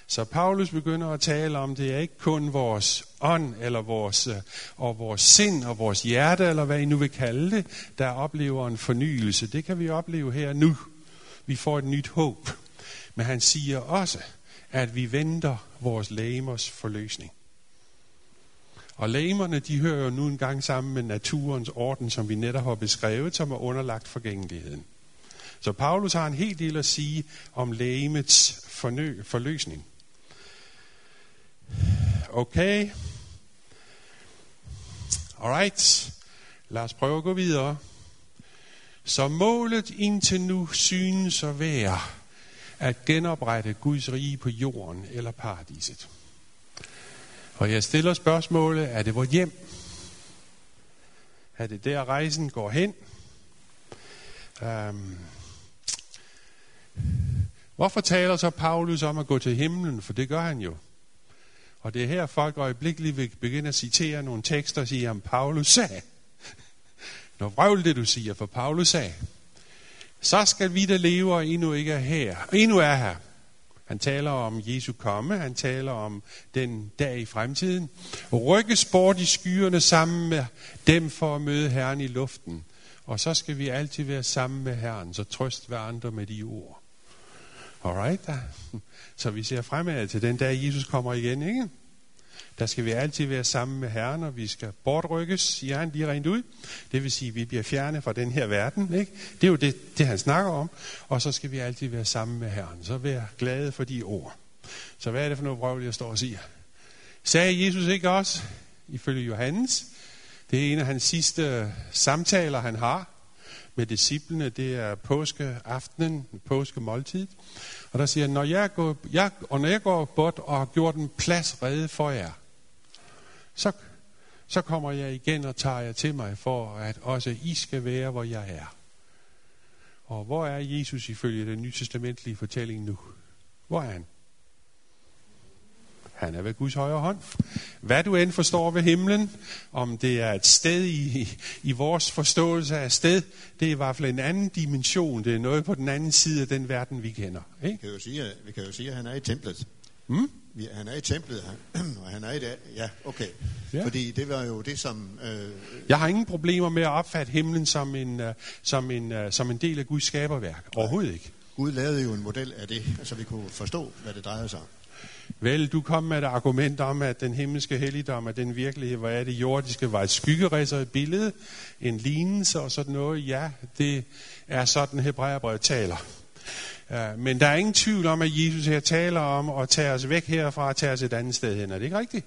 Så Paulus begynder at tale om, det er ikke kun vores ånd, eller vores, øh, og vores sind, og vores hjerte, eller hvad I nu vil kalde det, der oplever en fornyelse. Det kan vi opleve her nu. Vi får et nyt håb. Men han siger også, at vi venter vores lægemers forløsning. Og lægemerne, de hører jo nu engang sammen med naturens orden, som vi netop har beskrevet, som er underlagt forgængeligheden. Så Paulus har en hel del at sige om lægemets fornø- forløsning. Okay. Alright. Lad os prøve at gå videre. Så målet indtil nu synes at være at genoprette Guds rige på jorden eller paradiset. Og jeg stiller spørgsmålet, er det vores hjem? Er det der rejsen går hen? Um, hvorfor taler så Paulus om at gå til himlen? For det gør han jo. Og det er her, folk øjeblikkeligt vil begynde at citere nogle tekster og sige, at Paulus sagde. Når vrøvl det, du siger, for Paulus sagde. Så skal vi, der lever og endnu ikke er her, endnu er her. Han taler om Jesu komme, han taler om den dag i fremtiden. Rykkes bort i skyerne sammen med dem for at møde Herren i luften. Og så skal vi altid være sammen med Herren, så trøst hver andre med de ord. Alright da. Så vi ser fremad til den dag, Jesus kommer igen, ikke? Der skal vi altid være sammen med Herren, og vi skal bortrykkes, siger han lige rent ud. Det vil sige, at vi bliver fjernet fra den her verden. Ikke? Det er jo det, det, han snakker om. Og så skal vi altid være sammen med Herren. Så vær glade for de ord. Så hvad er det for noget vrøvl, jeg står og siger? Sagde Jesus ikke også, ifølge Johannes? Det er en af hans sidste samtaler, han har med disciplene. Det er påskeaftenen, påskemåltid. Og der siger han, når jeg går, jeg, og når jeg går bort og har gjort en plads redde for jer, så, så kommer jeg igen og tager jer til mig, for at også I skal være, hvor jeg er. Og hvor er Jesus ifølge den nye testamentlige fortælling nu? Hvor er han? Han er ved Guds højre hånd. Hvad du end forstår ved himlen, om det er et sted i, i vores forståelse af sted, det er i hvert fald en anden dimension. Det er noget på den anden side af den verden, vi kender. Ikke? Vi, kan jo sige, vi kan jo sige, at han er i templet. Hmm? Vi, han er i templet, han, og han er i det. Ja, okay. Ja. Fordi det var jo det, som... Øh, Jeg har ingen problemer med at opfatte himlen som en, uh, som en, uh, som en del af Guds skaberværk. Overhovedet ikke. Gud lavede jo en model af det, så vi kunne forstå, hvad det drejede sig om. Vel, du kom med et argument om, at den himmelske helligdom, er den virkelighed, hvor er det jordiske, var et skyggeræser i billede, en lignelse og sådan noget. Ja, det er sådan Hebræerbrevet taler. Men der er ingen tvivl om, at Jesus her taler om at tage os væk herfra og tage os et andet sted hen. Er det ikke rigtigt?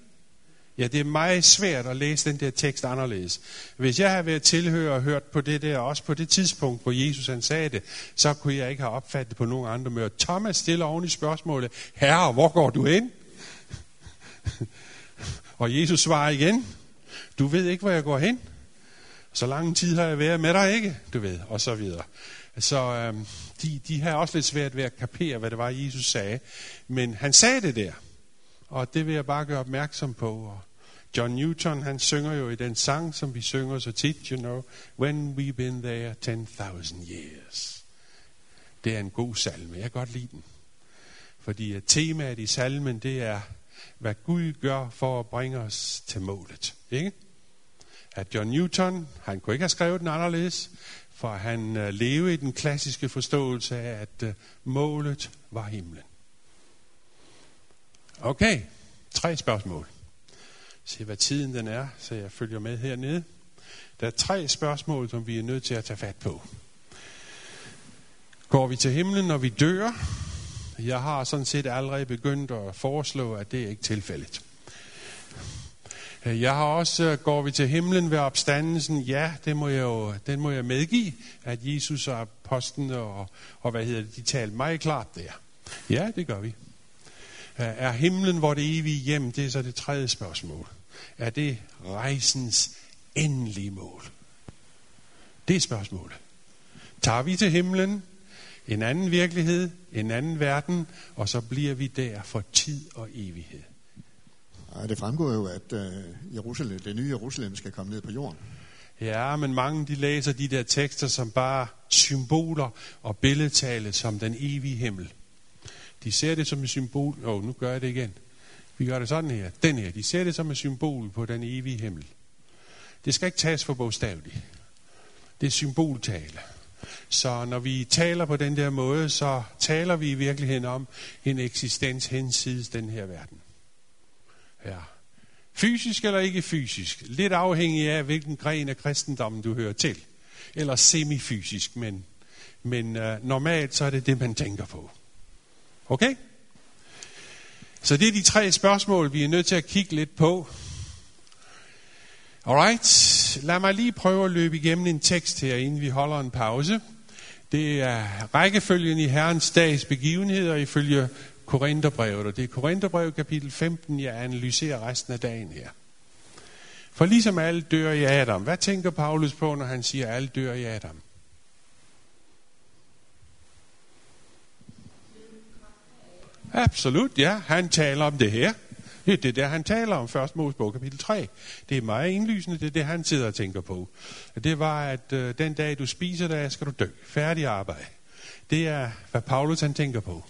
Ja, det er meget svært at læse den der tekst anderledes. Hvis jeg havde været tilhører og hørt på det der, også på det tidspunkt, hvor Jesus han sagde det, så kunne jeg ikke have opfattet det på nogen andre måde. Thomas stiller oven i spørgsmålet, Herre, hvor går du hen? og Jesus svarer igen, du ved ikke, hvor jeg går hen. Så lang tid har jeg været med dig, ikke? Du ved, og så videre. Så øhm, de, de har også lidt svært ved at kapere, hvad det var, Jesus sagde. Men han sagde det der. Og det vil jeg bare gøre opmærksom på. Og John Newton, han synger jo i den sang, som vi synger så tit, you know, When we've been there 10,000 years. Det er en god salme, jeg kan godt lide den. Fordi at temaet i salmen, det er, hvad Gud gør for at bringe os til målet. Ikke? At John Newton, han kunne ikke have skrevet den anderledes, for han øh, levede i den klassiske forståelse af, at øh, målet var himlen. Okay, tre spørgsmål. Se hvad tiden den er, så jeg følger med hernede. Der er tre spørgsmål, som vi er nødt til at tage fat på. Går vi til himlen, når vi dør? Jeg har sådan set allerede begyndt at foreslå, at det er ikke tilfældet. Jeg har også, øh, går vi til himlen ved opstandelsen? Ja, det må jeg jo, den må jeg medgive, at Jesus og apostlen og, og hvad hedder det, de talte meget klart der. Ja, det gør vi. Øh, er himlen hvor det evige hjem? Det er så det tredje spørgsmål. Er det rejsens endelige mål? Det er spørgsmålet. Tager vi til himlen, en anden virkelighed, en anden verden, og så bliver vi der for tid og evighed. Ja, det fremgår jo, at uh, Jerusalem, det nye Jerusalem skal komme ned på jorden. Ja, men mange de læser de der tekster som bare symboler og billedtale som den evige himmel. De ser det som et symbol. Åh, oh, nu gør jeg det igen. Vi gør det sådan her. Den her. De ser det som et symbol på den evige himmel. Det skal ikke tages for bogstaveligt. Det er symboltale. Så når vi taler på den der måde, så taler vi i virkeligheden om en eksistens hensides den her verden. Ja. Fysisk eller ikke fysisk. Lidt afhængig af, hvilken gren af kristendommen du hører til. Eller semifysisk, men, men uh, normalt så er det det, man tænker på. Okay? Så det er de tre spørgsmål, vi er nødt til at kigge lidt på. Alright, lad mig lige prøve at løbe igennem en tekst her, inden vi holder en pause. Det er rækkefølgen i Herrens dags begivenheder ifølge Korintherbrevet, og det er Korintherbrevet kapitel 15, jeg analyserer resten af dagen her. For ligesom alle dør i Adam, hvad tænker Paulus på, når han siger, at alle dør i Adam? Absolut, ja. Han taler om det her. Det er det der, han taler om, først Mosebog kapitel 3. Det er meget indlysende, det er det, han sidder og tænker på. Det var, at øh, den dag, du spiser der, skal du dø. Færdig arbejde. Det er, hvad Paulus han tænker på.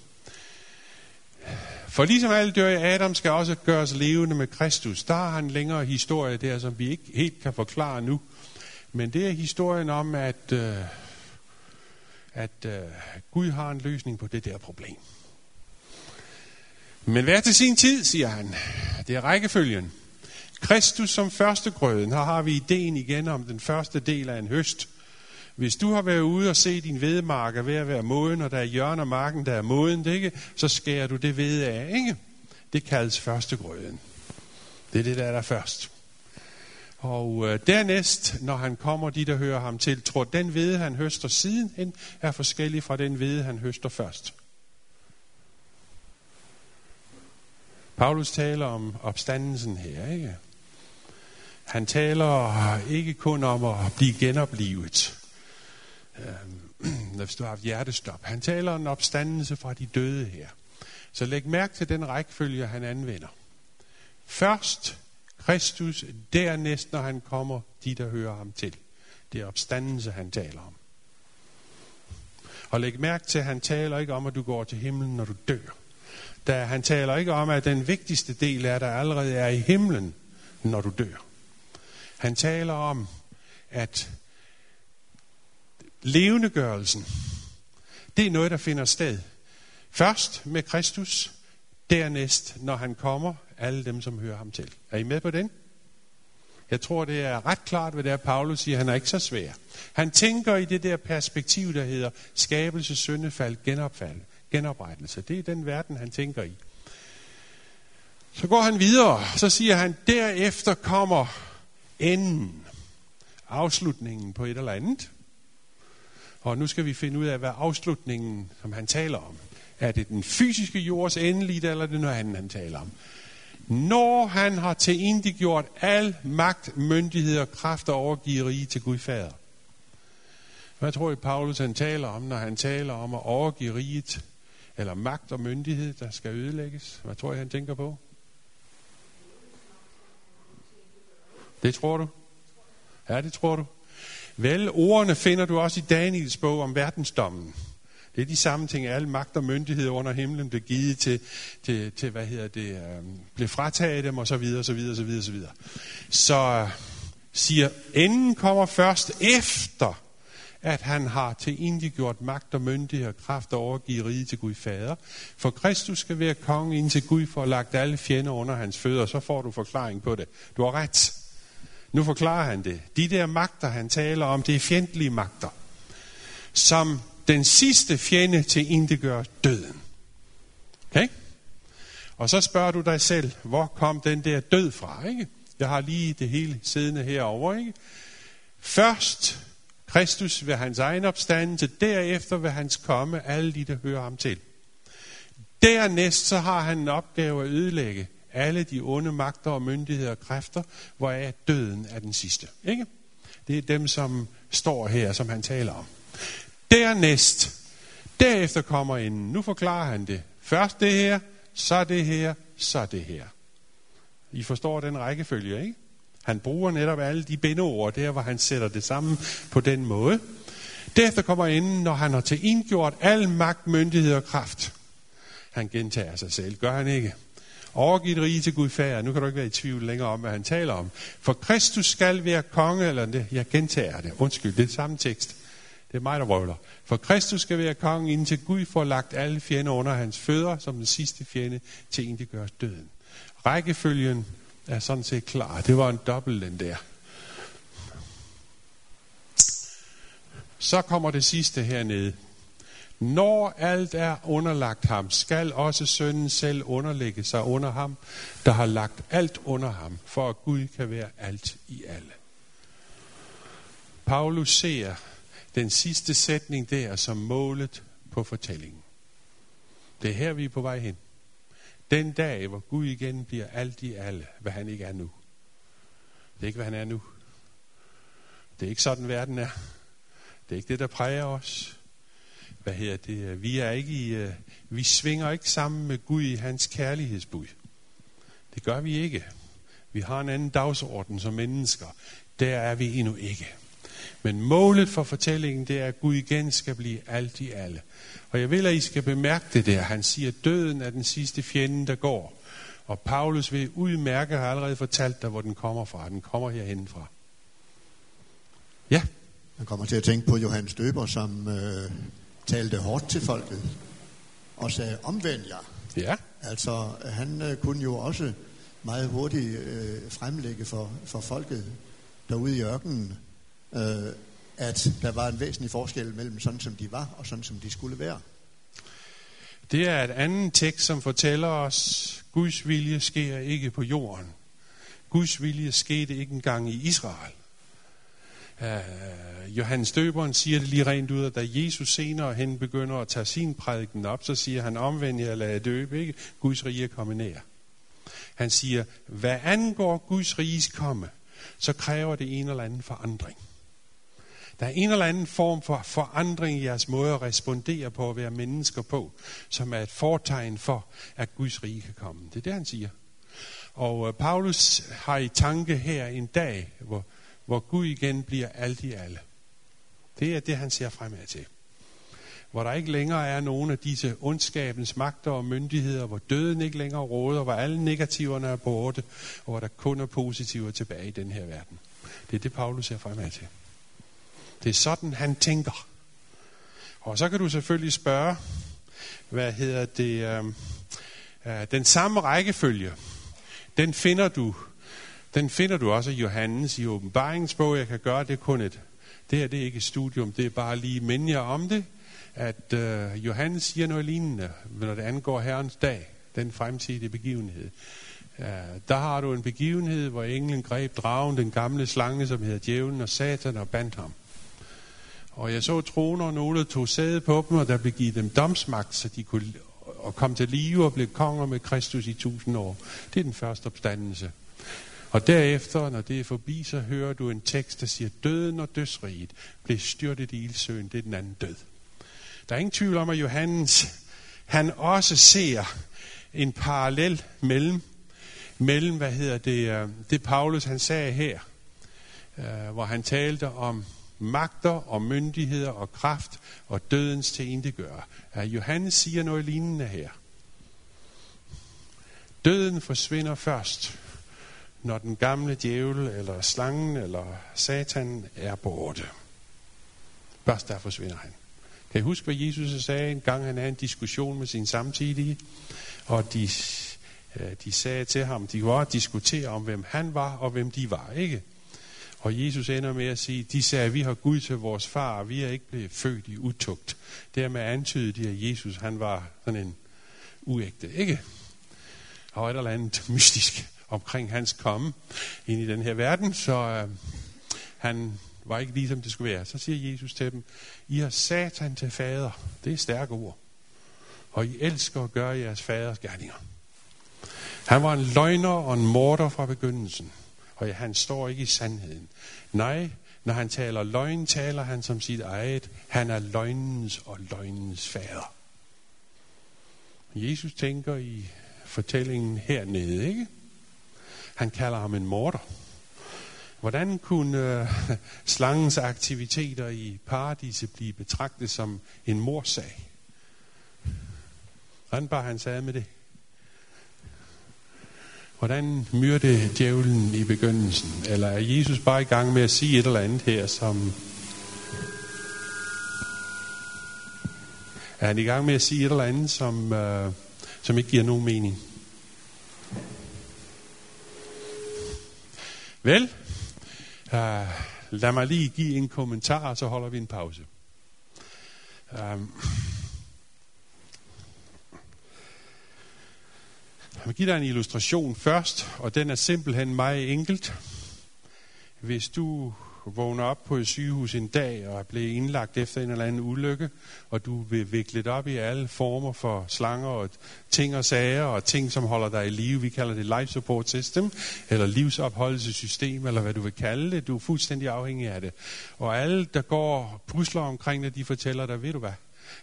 For ligesom alle dør i Adam, skal også gøres levende med Kristus. Der har han længere historie der, som vi ikke helt kan forklare nu. Men det er historien om, at, øh, at øh, Gud har en løsning på det der problem. Men hver til sin tid, siger han. Det er rækkefølgen. Kristus som første grøden. Her har vi ideen igen om den første del af en høst. Hvis du har været ude og se din vedmarker ved at være moden, og der er hjørner af marken, der er moden, det ikke? så skærer du det ved af. Ikke? Det kaldes første grøden. Det er det, der er der først. Og øh, dernæst, når han kommer, de der hører ham til, tror den hvede, han høster sidenhen, er forskellig fra den hvede, han høster først. Paulus taler om opstandelsen her, ikke? Han taler ikke kun om at blive genoplivet, øh, hvis du har haft hjertestop. Han taler om opstandelse fra de døde her. Så læg mærke til den rækkefølge, han anvender. Først Kristus, dernæst når han kommer, de der hører ham til. Det er opstandelse, han taler om. Og læg mærke til, at han taler ikke om, at du går til himlen, når du dør da han taler ikke om, at den vigtigste del er, der allerede er i himlen, når du dør. Han taler om, at levendegørelsen, det er noget, der finder sted. Først med Kristus, dernæst, når han kommer, alle dem, som hører ham til. Er I med på den? Jeg tror, det er ret klart, hvad det er, Paulus siger. Han er ikke så svær. Han tænker i det der perspektiv, der hedder skabelse, syndefald, genopfald genoprettelse. Det er den verden, han tænker i. Så går han videre, så siger han, derefter kommer enden, afslutningen på et eller andet. Og nu skal vi finde ud af, hvad afslutningen, som han taler om. Er det den fysiske jords endeligt, eller er det noget andet, han taler om? Når han har tilindegjort al magt, myndighed og kraft og overgive til Gud Fader. Hvad tror I, Paulus han taler om, når han taler om at overgive riget eller magt og myndighed, der skal ødelægges? Hvad tror jeg, han tænker på? Det tror du? Ja, det tror du. Vel, ordene finder du også i Daniels bog om verdensdommen. Det er de samme ting, alle magt og myndighed under himlen blev givet til, til, til hvad hedder det, øh, blev frataget dem, og så videre, så videre, så videre, så videre. Så øh, siger, enden kommer først efter, at han har til gjort magt og myndighed og kraft at overgive riget til Gud Fader. For Kristus skal være konge indtil Gud får lagt alle fjender under hans fødder, så får du forklaring på det. Du har ret. Nu forklarer han det. De der magter, han taler om, det er fjendtlige magter, som den sidste fjende til gør døden. Okay? Og så spørger du dig selv, hvor kom den der død fra, ikke? Jeg har lige det hele siddende herovre, ikke? Først Kristus ved hans egen opstandelse, derefter ved hans komme, alle de, der hører ham til. Dernæst så har han en opgave at ødelægge alle de onde magter og myndigheder og kræfter, hvoraf døden er den sidste. Ikke? Det er dem, som står her, som han taler om. Dernæst, derefter kommer en, nu forklarer han det. Først det her, så det her, så det her. I forstår den rækkefølge, ikke? Han bruger netop alle de bindeord der, hvor han sætter det sammen på den måde. Derefter kommer inden, når han har til indgjort al magt, myndighed og kraft. Han gentager sig selv, gør han ikke? Overgivet rige til Gud fader. Nu kan du ikke være i tvivl længere om, hvad han taler om. For Kristus skal være konge, eller det, jeg gentager det. Undskyld, det er samme tekst. Det er mig, der røvler. For Kristus skal være konge, indtil Gud får lagt alle fjender under hans fødder, som den sidste fjende til en, gør døden. Rækkefølgen er sådan set klar. Det var en dobbelt den der. Så kommer det sidste hernede. Når alt er underlagt ham, skal også sønnen selv underlægge sig under ham, der har lagt alt under ham, for at Gud kan være alt i alle. Paulus ser den sidste sætning der som målet på fortællingen. Det er her, vi er på vej hen. Den dag, hvor Gud igen bliver alt i alle, hvad han ikke er nu. Det er ikke, hvad han er nu. Det er ikke sådan, verden er. Det er ikke det, der præger os. Hvad hedder det? Vi er ikke i, øh, vi svinger ikke sammen med Gud i hans kærlighedsbud. Det gør vi ikke. Vi har en anden dagsorden som mennesker. Der er vi endnu ikke. Men målet for fortællingen, det er, at Gud igen skal blive alt i alle. Og jeg vil, at I skal bemærke det der. Han siger, døden er den sidste fjende, der går. Og Paulus vil udmærke, har allerede fortalt dig, hvor den kommer fra. Den kommer herhen fra. Ja. Man kommer til at tænke på Johannes Døber, som øh, talte hårdt til folket. Og sagde, omvend jer. Ja. Altså, han øh, kunne jo også meget hurtigt øh, fremlægge for, for folket derude i ørkenen, øh, at der var en væsentlig forskel mellem sådan, som de var, og sådan, som de skulle være. Det er et andet tekst, som fortæller os, Guds vilje sker ikke på jorden. Guds vilje skete ikke engang i Israel. Uh, Johannes Døberen siger det lige rent ud, at da Jesus senere hen begynder at tage sin prædiken op, så siger han, omvend jer lade døbe, ikke? Guds rige komme nær. Han siger, hvad angår Guds riges komme, så kræver det en eller anden forandring. Der er en eller anden form for forandring i jeres måde at respondere på at være mennesker på, som er et fortegn for, at Guds rige kan komme. Det er det, han siger. Og øh, Paulus har i tanke her en dag, hvor, hvor Gud igen bliver alt i alle. Det er det, han ser fremad til. Hvor der ikke længere er nogen af disse ondskabens magter og myndigheder, hvor døden ikke længere råder, hvor alle negativerne er borte, og hvor der kun er positiver tilbage i den her verden. Det er det, Paulus ser fremad til. Det er sådan, han tænker. Og så kan du selvfølgelig spørge, hvad hedder det, øh, øh, den samme rækkefølge, den finder du, den finder du også i Johannes i åbenbaringsbog. Jeg kan gøre det kun et, det her det er ikke et studium, det er bare lige minde jer om det, at øh, Johannes siger noget lignende, når det angår Herrens dag, den fremtidige begivenhed. Uh, der har du en begivenhed, hvor englen greb dragen, den gamle slange, som hedder djævlen og satan, og bandt ham. Og jeg så troner, og nogle tog sæde på dem, og der blev givet dem domsmagt, så de kunne og kom til live og blev konger med Kristus i tusind år. Det er den første opstandelse. Og derefter, når det er forbi, så hører du en tekst, der siger, døden og dødsriget blev styrtet i ildsøen. Det er den anden død. Der er ingen tvivl om, at Johannes, han også ser en parallel mellem, mellem hvad hedder det, øh, det Paulus han sagde her, øh, hvor han talte om magter og myndigheder og kraft og dødens tilintetgør. Ja, Johannes siger noget lignende her. Døden forsvinder først, når den gamle djævel eller slangen eller satan er borte. Først der forsvinder han. Kan I huske, hvad Jesus sagde en gang, han havde en diskussion med sin samtidige, og de, øh, de sagde til ham, de kunne diskutere om, hvem han var og hvem de var, ikke? Og Jesus ender med at sige, de sagde, vi har Gud til vores far, og vi er ikke blevet født i utugt. Dermed antydede de, at Jesus han var sådan en uægte, ikke? Og et eller andet mystisk omkring hans komme ind i den her verden, så øh, han var ikke ligesom det skulle være. Så siger Jesus til dem, I har satan til fader. Det er stærke ord. Og I elsker at gøre jeres faders gerninger. Han var en løgner og en morder fra begyndelsen. Og han står ikke i sandheden. Nej, når han taler løgn, taler han som sit eget. Han er løgnens og løgnens fader. Jesus tænker i fortællingen hernede, ikke? Han kalder ham en morder. Hvordan kunne øh, slangens aktiviteter i paradiset blive betragtet som en morsag? Hvordan bare han sagde med det? Hvordan myrde djævlen i begyndelsen? Eller er Jesus bare i gang med at sige et eller andet her, som... Er han i gang med at sige et eller andet, som, øh, som ikke giver nogen mening? Vel, uh, lad mig lige give en kommentar, og så holder vi en pause. Um, Jeg vil give dig en illustration først, og den er simpelthen meget enkelt. Hvis du vågner op på et sygehus en dag og er blevet indlagt efter en eller anden ulykke, og du vil viklet op i alle former for slanger og ting og sager og ting, som holder dig i live. Vi kalder det life support system, eller livsopholdelsessystem, eller hvad du vil kalde det. Du er fuldstændig afhængig af det. Og alle, der går pusler omkring det, de fortæller dig, ved du hvad,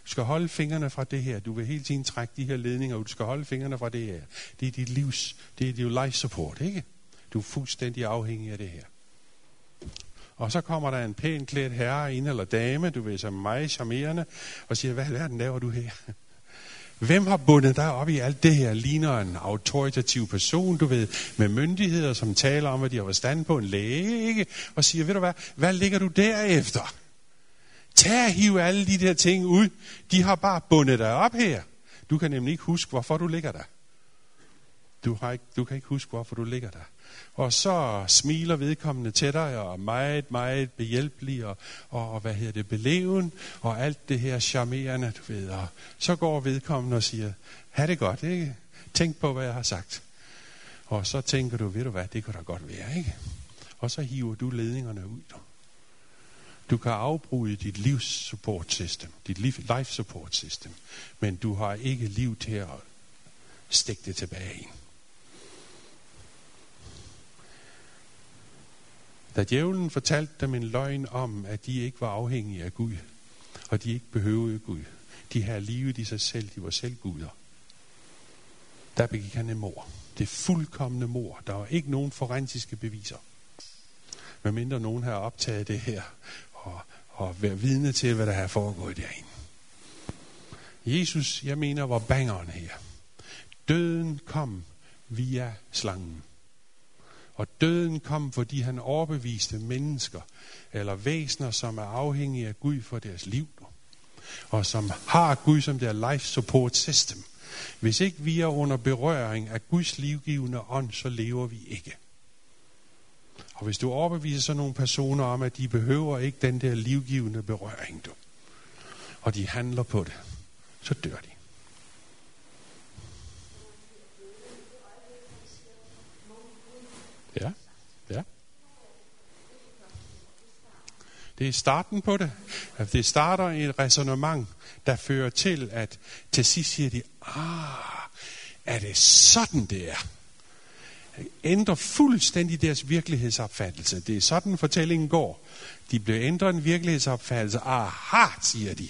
du skal holde fingrene fra det her. Du vil hele tiden trække de her ledninger ud. Du skal holde fingrene fra det her. Det er dit livs, det er dit life support, ikke? Du er fuldstændig afhængig af det her. Og så kommer der en pæn klædt herre ind eller dame, du ved, som mig, meget charmerende, og siger, hvad verden laver du her? Hvem har bundet dig op i alt det her? Ligner en autoritativ person, du ved, med myndigheder, som taler om, at de har forstand på en læge, ikke? Og siger, ved du hvad, hvad ligger du derefter? Tag og hive alle de der ting ud. De har bare bundet dig op her. Du kan nemlig ikke huske, hvorfor du ligger der. Du, har ikke, du kan ikke huske, hvorfor du ligger der. Og så smiler vedkommende til dig, og er meget, meget behjælpelig, og, og, og hvad hedder det, beleven, og alt det her charmerende, du ved. Og så går vedkommende og siger, ha' det godt, ikke? Tænk på, hvad jeg har sagt. Og så tænker du, ved du hvad, det kunne da godt være, ikke? Og så hiver du ledningerne ud. Du. Du kan afbryde dit livs support system, dit life support system, men du har ikke liv til at stikke det tilbage i. Da djævlen fortalte dem en løgn om, at de ikke var afhængige af Gud, og de ikke behøvede Gud, de havde livet i sig selv, de var selv guder, der begik han en mor. Det fuldkommende mor. Der var ikke nogen forensiske beviser. Medmindre nogen har optaget det her og, og være vidne til, hvad der har foregået derinde. Jesus, jeg mener, var bangeren her. Døden kom via slangen. Og døden kom, fordi han overbeviste mennesker, eller væsener, som er afhængige af Gud for deres liv, og som har Gud som deres life support system. Hvis ikke vi er under berøring af Guds livgivende ånd, så lever vi ikke. Og hvis du overbeviser sådan nogle personer om, at de behøver ikke den der livgivende berøring, du, og de handler på det, så dør de. Ja, ja. Det er starten på det. Det starter et resonemang, der fører til, at til sidst siger de, ah, er det sådan det er? Ændrer fuldstændig deres virkelighedsopfattelse. Det er sådan fortællingen går. De blev ændret en virkelighedsopfattelse. Aha, siger de.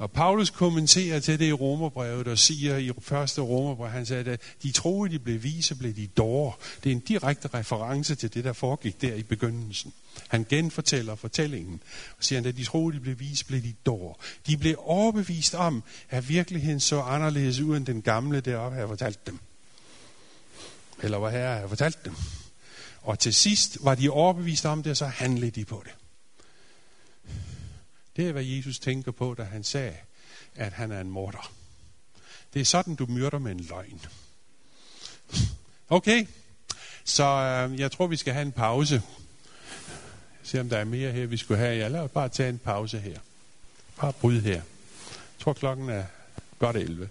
Og Paulus kommenterer til det i Romerbrevet og siger i første Romerbrev, han sagde, at de troede, de blev vise, blev de dårre. Det er en direkte reference til det, der foregik der i begyndelsen. Han genfortæller fortællingen og siger, at de troede, de blev vise, blev de dårre. De blev overbevist om, at virkeligheden så anderledes ud end den gamle deroppe, har fortalt dem eller hvad herre havde fortalt dem. Og til sidst var de overbevist om det, og så handlede de på det. Det er, hvad Jesus tænker på, da han sagde, at han er en morder. Det er sådan, du myrder med en løgn. Okay, så øh, jeg tror, vi skal have en pause. Se om der er mere her, vi skulle have. Jeg lader bare tage en pause her. Bare bryd her. Jeg tror, klokken er godt 11.